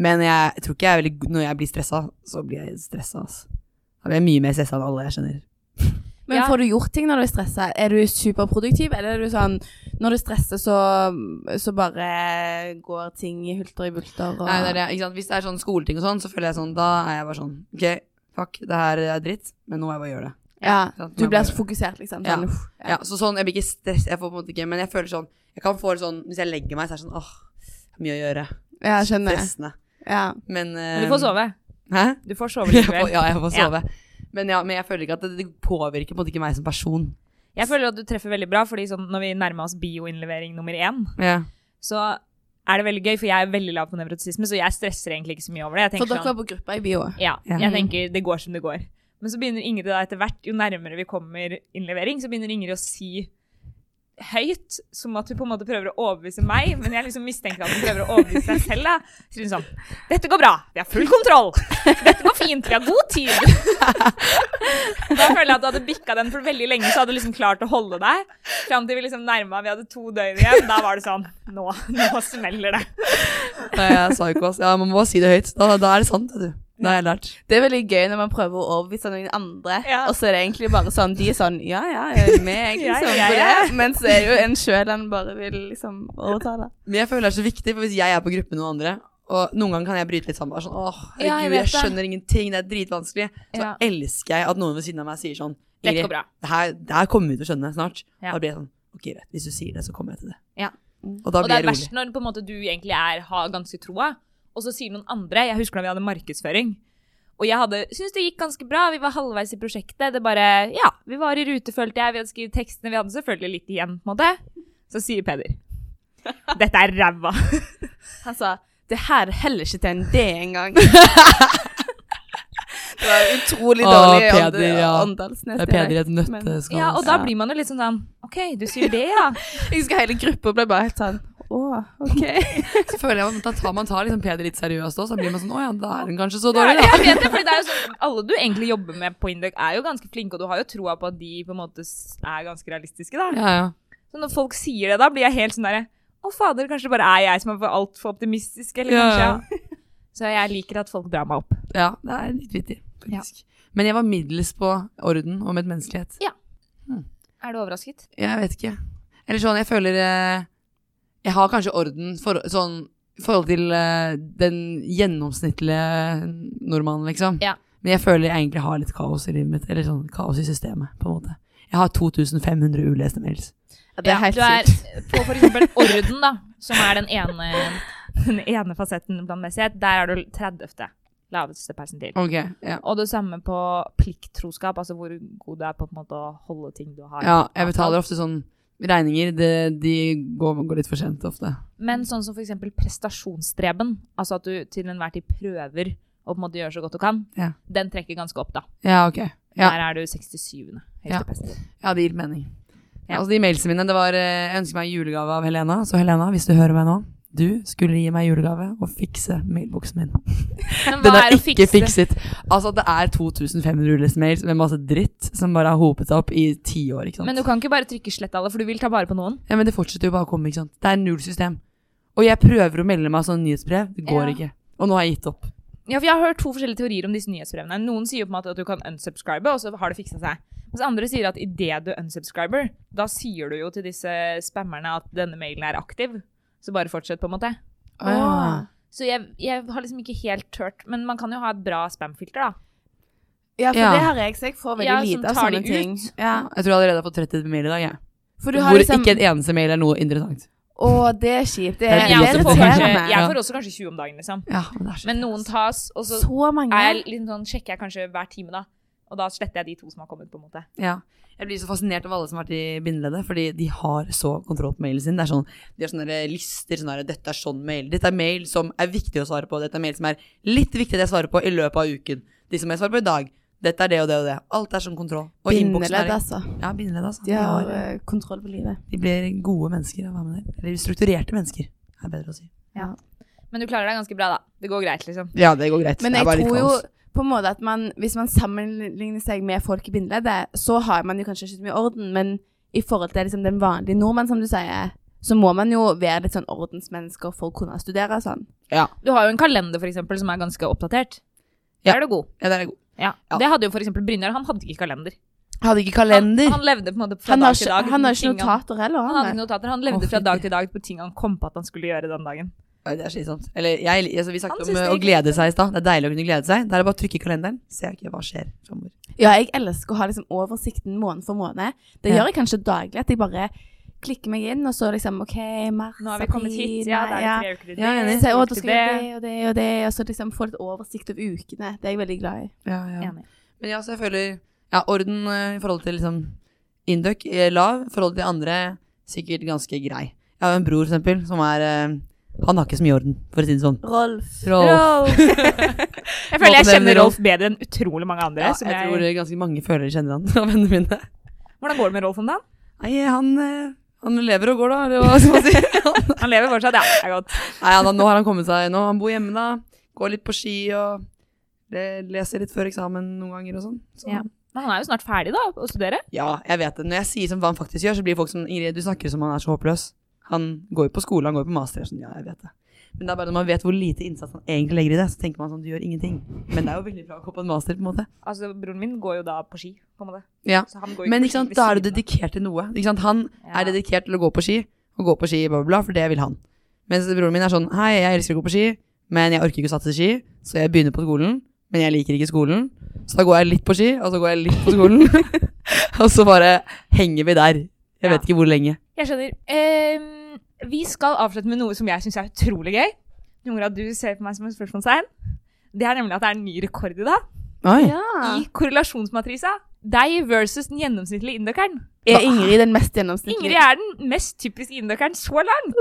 Men jeg tror ikke jeg er veldig god Når jeg blir stressa, så blir jeg stressa. Altså. Da blir jeg mye mer stressa enn alle jeg kjenner. Men Ja. får du gjort ting når du er stressa? Er du superproduktiv, eller er du sånn Når du stresser, så, så bare går ting i hulter i bulter og Nei, det er det, ikke sant? Hvis det er sånn skoleting og sånn, så føler jeg sånn Da er jeg bare sånn Ok, fuck, det her er dritt, men nå må jeg bare gjøre det. Ja. sånn, Du blir så fokusert, liksom. Ja. Sånn, uff, Ja, så sånn, jeg blir ikke stress, jeg får på en måte ikke, men jeg føler sånn Jeg kan få det sånn Hvis jeg legger meg, så er det sånn åh, mye å gjøre. ja, skjønner. Stressende. Ja. Men Men du får sove. Hæ? Du får sove litt likevel. ja, jeg får Ja. sove. Men, ja, men jeg føler ikke at det, det påvirker på en måte ikke meg som person. Jeg føler at du treffer veldig bra, fordi sånn, når vi nærmer oss bioinnlevering nummer én, Ja. så er det veldig gøy, for jeg er veldig lav på nevrotisisme, så jeg stresser egentlig ikke så mye over det. Jeg For dere sånn, var på gruppa i bio. ja, Ja. jeg tenker det går som det går. Men så begynner Ingrid da etter hvert, jo nærmere vi kommer innlevering, så begynner Ingrid å si høyt, som at hun på en måte prøver å overbevise meg, men jeg liksom mistenker at hun prøver å overbevise seg selv. da. Så hun sånn Dette går bra. Vi har full kontroll. Dette går fint. Vi har god tid. Da føler jeg at du hadde bikka den for veldig lenge, så hadde du liksom klart å holde deg. Fram til vi liksom nærma vi hadde to døgn igjen. Da var det sånn Nå, nå smeller det. Nei, jeg er ikke ass. Ja, man må bare si det høyt. Da, da er det sant, vet du. Det har jeg lært. Det er veldig gøy når man prøver å overbevise noen andre, Ja. og så er det egentlig bare sånn De er sånn Ja, ja, jeg er med, sånn Ja, liksom, ja, på det. Men så er det jo en sjøl en bare vil liksom overtale. Men jeg føler det er så viktig, for hvis jeg er på gruppe med noen andre, og noen ganger kan jeg bryte litt sammen, bare sånn åh, Ja, jeg jeg, skjønner ingenting, det er dritvanskelig, så Ja. elsker jeg at noen ved siden av meg sier sånn Ingrid, det her, det her kommer vi til å skjønne snart. Ja. Da blir jeg sånn Ok, greit, hvis du sier det, så kommer jeg til det. Ja. Og da Og det blir er jeg rolig. verst når på en måte, du egentlig er, har ganske troa, og så sier noen andre Jeg husker da vi hadde markedsføring. Og jeg hadde, syntes det gikk ganske bra. Vi var halvveis i prosjektet. Det bare, ja, Vi var i rute, følte jeg. Vi hadde skrevet tekstene. Vi hadde selvfølgelig litt igjen. på en måte. Så sier Peder Dette er ræva. Han sa det her heller ikke til en D engang. det var utrolig dårlig Peder, ja. Er Peder i et nøtteskall. Ja, og da blir man jo litt sånn sånn OK, du sier det, ja. Jeg husker hele gruppa ble bare helt sånn Å, OK. Så føler jeg at man tar, man tar liksom Peder litt seriøst også, så blir man sånn Å ja, da er hun kanskje så dårlig, da. jeg vet det, fordi det er jo sånn, Alle du egentlig jobber med på Indøk, er jo ganske flinke, og du har jo troa på at de på en måte er ganske realistiske. da. Ja, ja. Så når folk sier det, da blir jeg helt sånn derre Å, fader, kanskje det bare er jeg som er for altfor optimistisk, eller Ja, kanskje Så jeg liker at folk drar meg opp. ja, det er litt vittig, faktisk. Men jeg var middels på orden og medmenneskelighet. Er du overrasket? Jeg vet ikke. Eller sånn, jeg føler eh, Jeg har kanskje orden for, sånn i forhold til eh, den gjennomsnittlige nordmannen, liksom. Ja. Men jeg føler jeg egentlig har litt kaos i livet mitt. Eller sånn kaos i systemet, på en måte. Jeg har 2500 uleste mails. Ja, det er helt du er på for eksempel orden, da, som er den ene, den ene fasetten planmessighet, der er du 30. laveste persentil. Okay, ja. Og det samme på plikttroskap, altså hvor god du er på, på en måte, å holde ting du har ja jeg betaler ofte sånn Regninger, det, de går, går litt for sent ofte. Men sånn som eksempel prestasjonsstreben, altså at du til enhver tid prøver å på en måte gjøre så godt du kan, Ja. den trekker ganske opp, da. Ja, ok. Ja, Der er du 67. høyeste Ja. ja det gir mening. Ja. Altså, de mailsene mine, det var eh, Jeg ønsker meg en julegave av Helena. Så Helena, hvis du hører meg nå, du skulle gi meg julegave og fikse mailboksen min. Den hva er ikke fikse? fikset. Altså, det er 2500 uleste mails med masse dritt som bare har hopet seg opp i ti år, ikke sant. Men du kan ikke bare trykke slett alle, for du vil ta vare på noen. Ja, men det fortsetter jo bare å komme, ikke sant. Det er null system. Og jeg prøver å melde meg sånn nyhetsbrev, det går Ja. ikke. Og nå har jeg gitt opp. Ja, for Jeg har hørt to forskjellige teorier om disse nyhetsbrevene. Noen sier jo på en måte at du kan unsubscribe, og så har det fiksa seg. Mens andre sier at idet du unsubscriber, da sier du jo til disse spammerne at denne mailen er aktiv. Så bare fortsett, på en måte. Ah. Så jeg, jeg har liksom ikke helt tørt Men man kan jo ha et bra spamfilter, da. Ja, for Ja. det har jeg, så jeg får veldig Ja, lite av sånne ting. Ja. Jeg tror allerede har fått 30 mail i dag, jeg. For du har Hvor liksom ikke en eneste mail er noe interessant. Å, det er kjipt. Det, er Jeg, får kanskje, jeg får også kanskje 20 om dagen, liksom. Ja, men det er Men noen tas, og så Så mange. er jeg liksom sånn, sjekker jeg kanskje hver time, da. Og da sletter jeg de to som har kommet, på en måte. Ja. Jeg blir så fascinert av alle som har vært i bindeleddet, fordi de har så kontroll på mailen sin. Det er sånn, de har sånne lister, sånn dette er sånn mail. Dette er mail som er viktig å svare på. Dette er mail som er litt viktig at jeg svarer på i løpet av uken. De som jeg svarer på i dag. Dette er det og det og det. Alt er sånn kontroll. Og Bindeledd, er altså. Ja, bindeledd, altså. De har eh, kontroll på livet. de blir gode mennesker av å være med der. Eller strukturerte mennesker, er bedre å si. Men du klarer deg ganske bra, da. Det går greit, liksom. Ja, det går greit. Men jeg, jeg er bare litt tror jo kaos. På en måte at man, hvis man sammenligner seg med folk i bindeleddet, så har man jo kanskje ikke så mye orden, men i forhold til liksom den vanlige nordmann, som du sier, så må man jo være litt sånn ordensmennesker for å kunne studere og sånn. Ja, Du har jo en kalender, for eksempel, som er ganske oppdatert. Ja. Der er du god. ja, det er god. Ja. Ja. Det hadde jo for eksempel Brynjar. Han hadde ikke kalender. Hadde ikke kalender. han levde på en måte fra dag ikke, til dag. han har ikke notater heller, Han, han hadde ikke notater. Han levde oh, fra dag til dag på ting han kom på at han skulle gjøre den dagen. Oi, det er slitsomt. Eller, jeg, altså, vi snakket om eh, er å glede seg i stad. Det er deilig å kunne glede seg. Det er bare å trykke i kalenderen, ser jeg ikke hva skjer framover. Ja, jeg elsker å ha liksom oversikten måned for måned. Det Ja. gjør jeg kanskje daglig, at jeg bare klikker meg inn, og så liksom OK, mars, Nå har vi kommet hit. Ja, det er tre uker til Ja, jeg er. Så å, da skal jeg gjøre det og det og det, og så liksom få litt oversikt over ukene. Det er jeg veldig glad i. Ja, ja. Enig. Men ja, så jeg føler Ja, orden eh, i forhold til liksom Induc er lav, i forhold til andre sikkert ganske grei. Jeg har en bror, for eksempel, som er eh, Han har ikke så mye orden, for å si det sånn. Rolf. Rolf. Jeg føler jeg kjenner Rolf bedre enn utrolig mange andre. Ja, som jeg jeg, tror ganske mange føler de kjenner han av vennene mine. Hvordan går det med Rolf om dagen? Nei, han, eh, han lever og går, da. Hva skal man si? Han- Han lever fortsatt, ja. Det er godt. Nei, han, nå har han kommet seg nå. Han bor hjemme, da. Går litt på ski og leser litt før eksamen noen ganger og sånn. Så. Ja. Men han er jo snart ferdig, da, å studere. Ja, jeg vet det. Når jeg sier som hva han faktisk gjør, så blir folk som Ingrid, du snakker som han er så håpløs. Han går jo på skole, han går jo på master. Er Sånn, ja, jeg vet det. Men det er bare når man vet hvor lite innsats han egentlig legger i det, så tenker man sånn, du gjør ingenting. Men det er jo veldig bra å gå på en master, på en måte. Altså, Broren min går jo da på ski, på en måte. Ja. Så han går Men ikke sant, da er du dedikert til noe. Ikke sant? Han Ja. er dedikert til å gå på ski, og gå på ski, bla, bla, bla, for det vil han. Mens broren min er sånn, hei, jeg elsker å gå på ski, men jeg orker ikke å satse ski, så jeg begynner på skolen, men jeg liker ikke skolen. Så da går jeg litt på ski, og så går jeg litt på skolen. og så bare henger vi der. Jeg vet Ja. ikke hvor lenge. Jeg skjønner. Ehm, vi skal avslutte med noe som jeg syns er utrolig gøy. Noen at du ser på meg som et spørsmålstegn. Det er nemlig at det er en ny rekord i dag. Oi. Ja. I korrelasjonsmatrisa. Deg versus den gjennomsnittlige indokeren. Er Ingrid den mest gjennomsnittlige? Ingrid er den mest typiske indokeren så langt.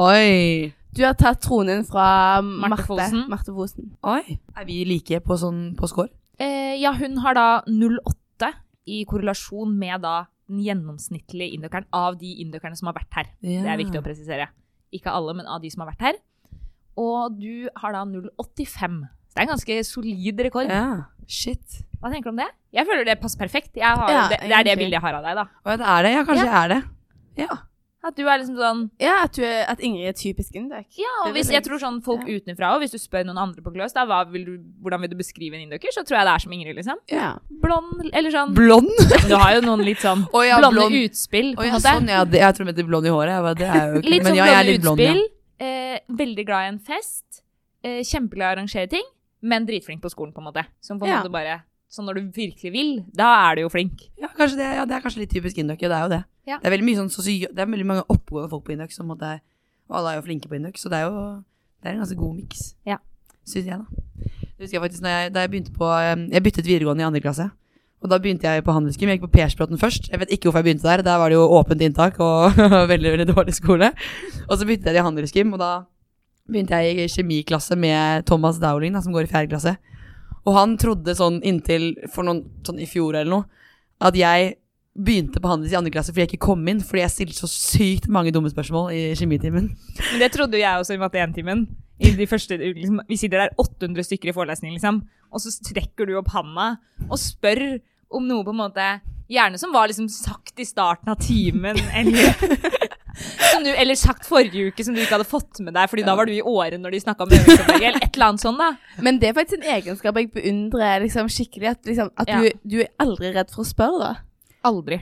Oi. Du har tatt tronen fra Marte Marte. Marte Fosen. Oi. Er vi like på sånn på score? Eh, ja, hun har da 0,8 i korrelasjon med da den gjennomsnittlige indokeren av de indokerne som har vært her. Det er viktig å presisere. Ikke alle, men av de som har vært her. Og du har da 0,85. Så det er en ganske solid rekord. Ja. Shit. Hva tenker du om det? Jeg føler det passer perfekt. Jeg har, Ja, det, det er det bildet jeg har av deg, da. Å, ja, det er det. Ja, kanskje jeg er det. Ja. At du er liksom sånn Ja, at, du er, at Ingrid er typisk indøk. Ja, og hvis jeg tror sånn folk ja. utenfra og hvis du spør noen andre på Gløs, da, hva vil du, hvordan vil du beskrive en indoker, så tror jeg det er som Ingrid, liksom. Ja. Blond, eller sånn Blond? Du har jo noen litt sånn oh, ja, blonde blond. utspill, på en ja, måte. sånn, ja. Det, jeg tror de heter blond i håret. Jeg bare, det er jo ikke Litt sånn ja, blonde litt blond, ja. utspill. Eh, veldig glad i en fest. Eh, kjempeglad i å arrangere ting, men dritflink på skolen, på en måte. Som på en Ja. måte bare Så når du virkelig vil, da er du jo flink. Ja, det, ja, det er kanskje litt typisk Induc. Ja, det er jo det. Ja. Det er sånn så, Det er veldig mange oppegående folk på Induc, og alle er jo flinke på Induc, så det er jo det er en ganske god miks. Ja. Syns jeg, da. Det husker jeg faktisk jeg, da jeg begynte på Jeg byttet videregående i andre klasse. Og da begynte jeg på handelsgym. Jeg gikk på Persbråten først. Jeg vet ikke hvorfor jeg begynte der. Der var det jo åpent inntak og veldig veldig dårlig skole. Og så byttet jeg til handelsgym, og da begynte jeg i kjemiklasse med Thomas Dowling, da, som går i fjerde klasse. Og han trodde sånn inntil for noen, sånn i fjor eller noe, at jeg begynte på handels i andre klasse fordi jeg ikke kom inn, fordi jeg stilte så sykt mange dumme spørsmål i kjemitimen. Men det trodde jo jeg også i matte 1-timen. I de første, liksom, vi sitter der 800 stykker i forelesning, liksom, og så strekker du opp handa og spør om noe på en måte Gjerne som var liksom sagt i starten av timen, eller som du, Eller sagt forrige uke som du ikke hadde fått med deg, Fordi da var du i året når de snakka om øvingsopplegget, eller et eller annet sånt, da. Men det er faktisk en egenskap jeg beundrer liksom, skikkelig. At, liksom, at Ja. du, du er aldri redd for å spørre, da. Aldri.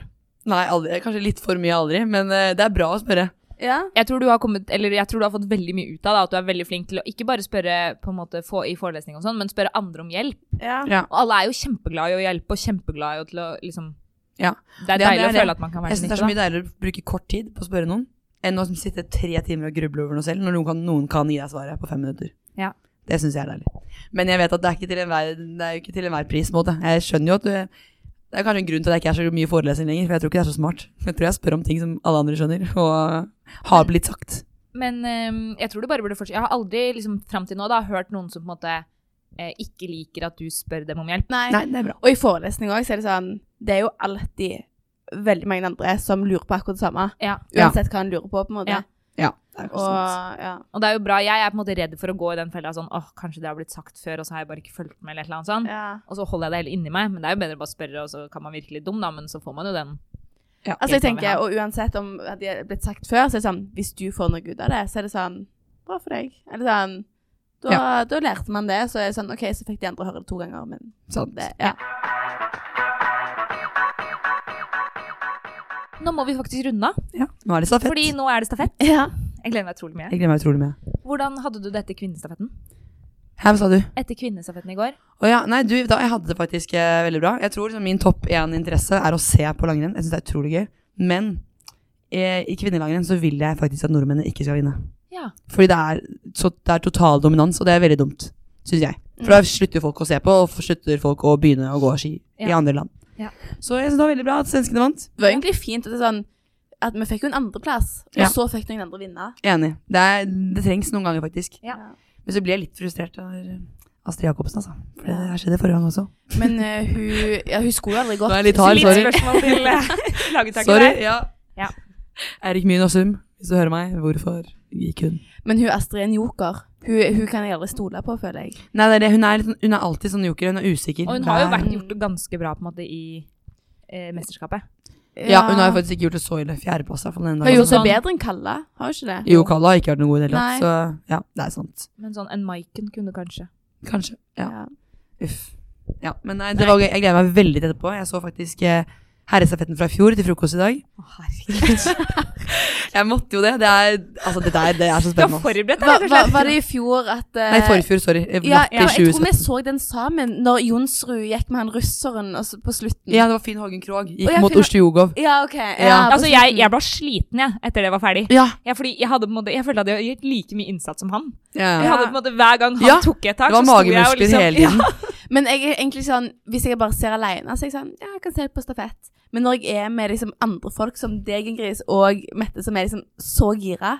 Nei, aldri. Kanskje litt for mye aldri, men uh, det er bra å spørre. Ja. Jeg tror, du har kommet, eller jeg tror du har fått veldig mye ut av det, at du er veldig flink til å ikke bare spørre på en måte få i forelesning og sånn, men spørre andre om hjelp. Ja. Ja. Og alle er jo kjempeglade i å hjelpe, og kjempeglade i å liksom Ja. Det er Ja, deilig det er å føle at man kan være Jeg synes det er så mye deiligere å bruke kort tid på å spørre noen, enn å sitte tre timer og gruble over noe selv, når noen kan, noen kan gi deg svaret på fem minutter. Ja. Det syns jeg er deilig. Men jeg vet at det er ikke til enhver, det er ikke til enhver pris. måte. Jeg skjønner jo at du Det er kanskje en grunn til at jeg ikke er så mye i forelesning lenger, for jeg tror ikke det er så smart. Jeg tror jeg spør om ting som alle andre skjønner, og har blitt sagt. Men um, jeg tror du bare burde fortsette. Jeg har aldri liksom, fram til nå da, hørt noen som på en måte eh, ikke liker at du spør dem om hjelp. Nei. Nei, det er bra. Og i forelesning òg, så er det sånn Det er jo alltid veldig mange andre som lurer på akkurat det samme. Ja. Uansett hva en lurer på, på en måte. Ja. Ja, det Og ja. Og det er jo bra. Jeg er på en måte redd for å gå i den fella sånn åh, kanskje det har blitt sagt før, og så har jeg bare ikke fulgt med, eller et eller annet sånt. ja. Og så holder jeg det hele inni meg. Men det er jo bedre å bare spørre, og så kan man virke litt dum, da, men så får man jo den. Ja. Altså jeg tenker. Og uansett om det er blitt sagt før, så er det sånn Hvis du får noe ut av det, så er det sånn Bra for deg. Eller sånn Da, da lærte man det, så er det sånn OK, så fikk de andre høre det to ganger, men sånn, det Ja. Nå må vi faktisk runde av, Ja, nå er det stafett. fordi nå er det stafett. ja. Jeg gleder meg utrolig mye. Jeg gleder meg utrolig mye. Hvordan hadde du det etter kvinnestafetten? Hva sa du? Etter kvinnestafetten i går? Å ja, nei, du, da, jeg hadde det faktisk eh, veldig bra. Jeg tror liksom, min topp én-interesse er å se på langrenn. Jeg syns det er utrolig gøy. Men eh, i kvinnelangrenn så vil jeg faktisk at nordmennene ikke skal vinne. Ja. Fordi det er, så, det er total dominans, og det er veldig dumt, syns jeg. For da slutter folk å se på, og slutter folk å begynne å gå ski i andre land. Ja. Så jeg synes det var veldig bra at svenskene vant. Det var egentlig fint at det sånn at vi fikk jo en andreplass, og Ja. så fikk noen andre vinne. Enig. Det, er, det trengs noen ganger, faktisk. Ja. Men så blir jeg litt frustrert av Astrid Jacobsen, altså. For det har skjedd forrige gang også. Men uh, hun, ja, hun skulle aldri gått. Nå er jeg litt hard, Litt spørsmål til eh, laguttaket Sorry. der. Ja. Ja. Erik og Sum, hvis du hører meg, hvorfor gikk hun? Men hun Astrid er en joker. Hun, hun kan jeg aldri stole på, føler jeg. Nei, det er det. Hun, er litt, sånn- hun er alltid sånn joker. Hun er usikker. Og hun har jo vært gjort det ganske bra på en måte i eh, mesterskapet. Ja, hun har jo faktisk ikke gjort det så ille. Fjerdeplass, Hun Har gjort det bedre enn Kalla, har hun ikke det? Jo, Kalla har ikke vært noe god i det hele tatt. Så ja, det er sant. Men sånn en Maiken kunne kanskje. Kanskje. Ja. Ja. Uff. Ja, men nei, det var. Jeg gleder meg veldig til etterpå. Jeg så faktisk eh, herrestafetten fra i fjor til frokost i dag. Å, herregud. Jeg måtte jo det. Det er, altså, det der, det er så Du har spennende. forberedt deg, Var, rett og var, slett. var det i fjor at uh, Nei, forfjor, sorry. Jeg, ja, ja, jeg tror vi så den sammen når Jonsrud gikk med han russeren og på slutten. Ja, det var Finn Hågen Krogh. Gikk mot Finn- Ostjogov. Ja, ok. Ja, Ja. Altså, jeg, jeg ble sliten jeg, etter det var ferdig. Ja. Ja, fordi jeg, hadde, på måte, jeg følte at jeg hadde gitt like mye innsats som han. ja. Jeg hadde på en måte Hver gang han Ja, tok et tak, Det var så sto jeg og magemuskler liksom hele tiden. Men jeg er egentlig sånn Hvis jeg bare ser alene, så er jeg sånn Ja, jeg kan se på stafett. Men når jeg er med liksom andre folk som deg, Ingrid, og Mette, som er liksom så gira,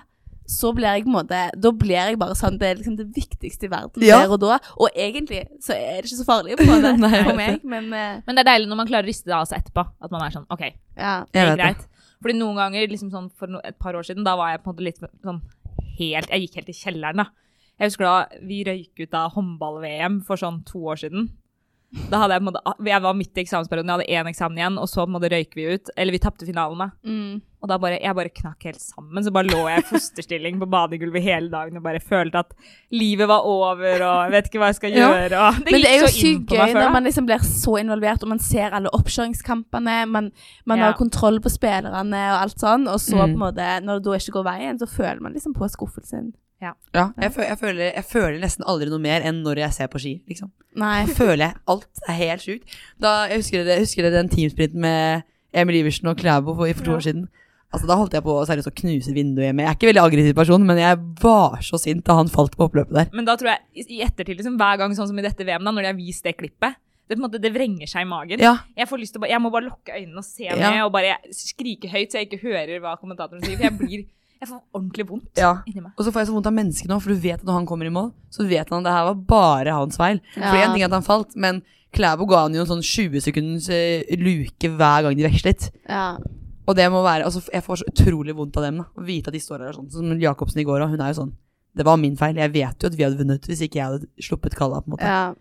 så blir jeg på en måte Da blir jeg bare sånn Det er liksom det viktigste i verden Ja. der og da. Og egentlig så er det ikke så farlig på det, Nei, for meg, men uh, Men det er deilig når man klarer å riste det av seg etterpå. At man er sånn OK, ja. det er greit. det. Fordi noen ganger, liksom sånn for no, et par år siden, da var jeg på en måte litt sånn helt Jeg gikk helt i kjelleren, da. Jeg husker da vi røyk ut av håndball-VM for sånn to år siden. Da hadde jeg måte Jeg var midt i eksamensperioden, jeg hadde én eksamen igjen, og så måtte røyke vi ut. Eller vi tapte finalen, da. Mm. Og da bare, jeg bare knakk helt sammen. Så bare lå jeg i fosterstilling på badegulvet hele dagen og bare følte at livet var over og jeg vet ikke hva jeg skal Ja. gjøre. Og det Men det er jo sykt gøy når man liksom blir så involvert, og man ser alle oppkjøringskampene, man, man Ja. har kontroll på spillerne og alt sånn, og så Mm. på en måte, når det da ikke går veien, så føler man liksom på skuffelsen. Ja, jeg, føler, jeg, føler, jeg føler nesten aldri noe mer enn når jeg ser på ski, liksom. Nei. Jeg føler jeg alt er helt sjukt. Jeg husker det, husker det den teamsprinten med Emil Iversen og Klæbo for, for to Ja. år siden. Altså, da holdt jeg på seriøst å knuse vinduet hjemme. Jeg er ikke veldig aggressiv person, men jeg var så sint da han falt på oppløpet der. Men da tror jeg, i- i ettertid, liksom, hver gang sånn som i dette VM, da, når de har vist det klippet, det, på en måte, det vrenger seg i magen. Ja, Jeg, får lyst til å, jeg må bare lukke øynene og se Ja. ned og bare skrike høyt så jeg ikke hører hva kommentatoren sier. For jeg blir Jeg får ordentlig vondt ja. inni meg. Og så får jeg så vondt av mennesket nå, for du vet at når han kommer i mål, så vet han at det her var bare hans feil. For én ting er at han falt, men Klæbo ga han jo en sånn 20 sekunders eh, luke hver gang de vekslet. Ja. Og det må være, altså Jeg får så utrolig vondt av dem. da Å vite at de står her sånn Som Jacobsen i går, og hun er jo sånn Det var min feil. Jeg vet jo at vi hadde vunnet hvis ikke jeg hadde sluppet Kalla. på en måte ja.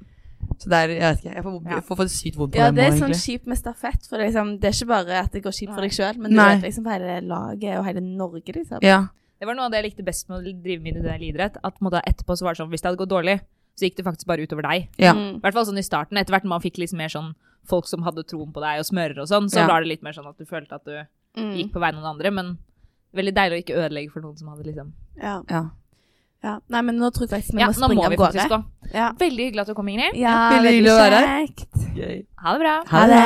Så det er, jeg vet ikke Jeg får, Ja. jeg får får sykt vondt av Ja, dem det er sånn kjipt med stafett, for det er, liksom, det er ikke bare at det går kjipt for deg sjøl, men du vet liksom for hele laget og hele Norge, liksom. Ja. Det var noe av det jeg likte best med å drive med individuell idrett. At på måte, etterpå så var det sånn, hvis det hadde gått dårlig, så gikk det faktisk bare utover deg. Ja. Mm. I hvert fall sånn i starten. Etter hvert når man fikk litt mer sånn folk som hadde troen på deg og smører og sånn, så Ja. var det litt mer sånn at du følte at du Mm. gikk på vegne av noen andre. Men Veldig deilig å ikke ødelegge for noen som hadde liksom Ja. Ja. Nei, men nå tror jeg faktisk vi Ja, må springe av gårde. Ja. Veldig hyggelig at du kom, Ingrid. ja, Veldig hyggelig å være her. Ha det bra. Ha det.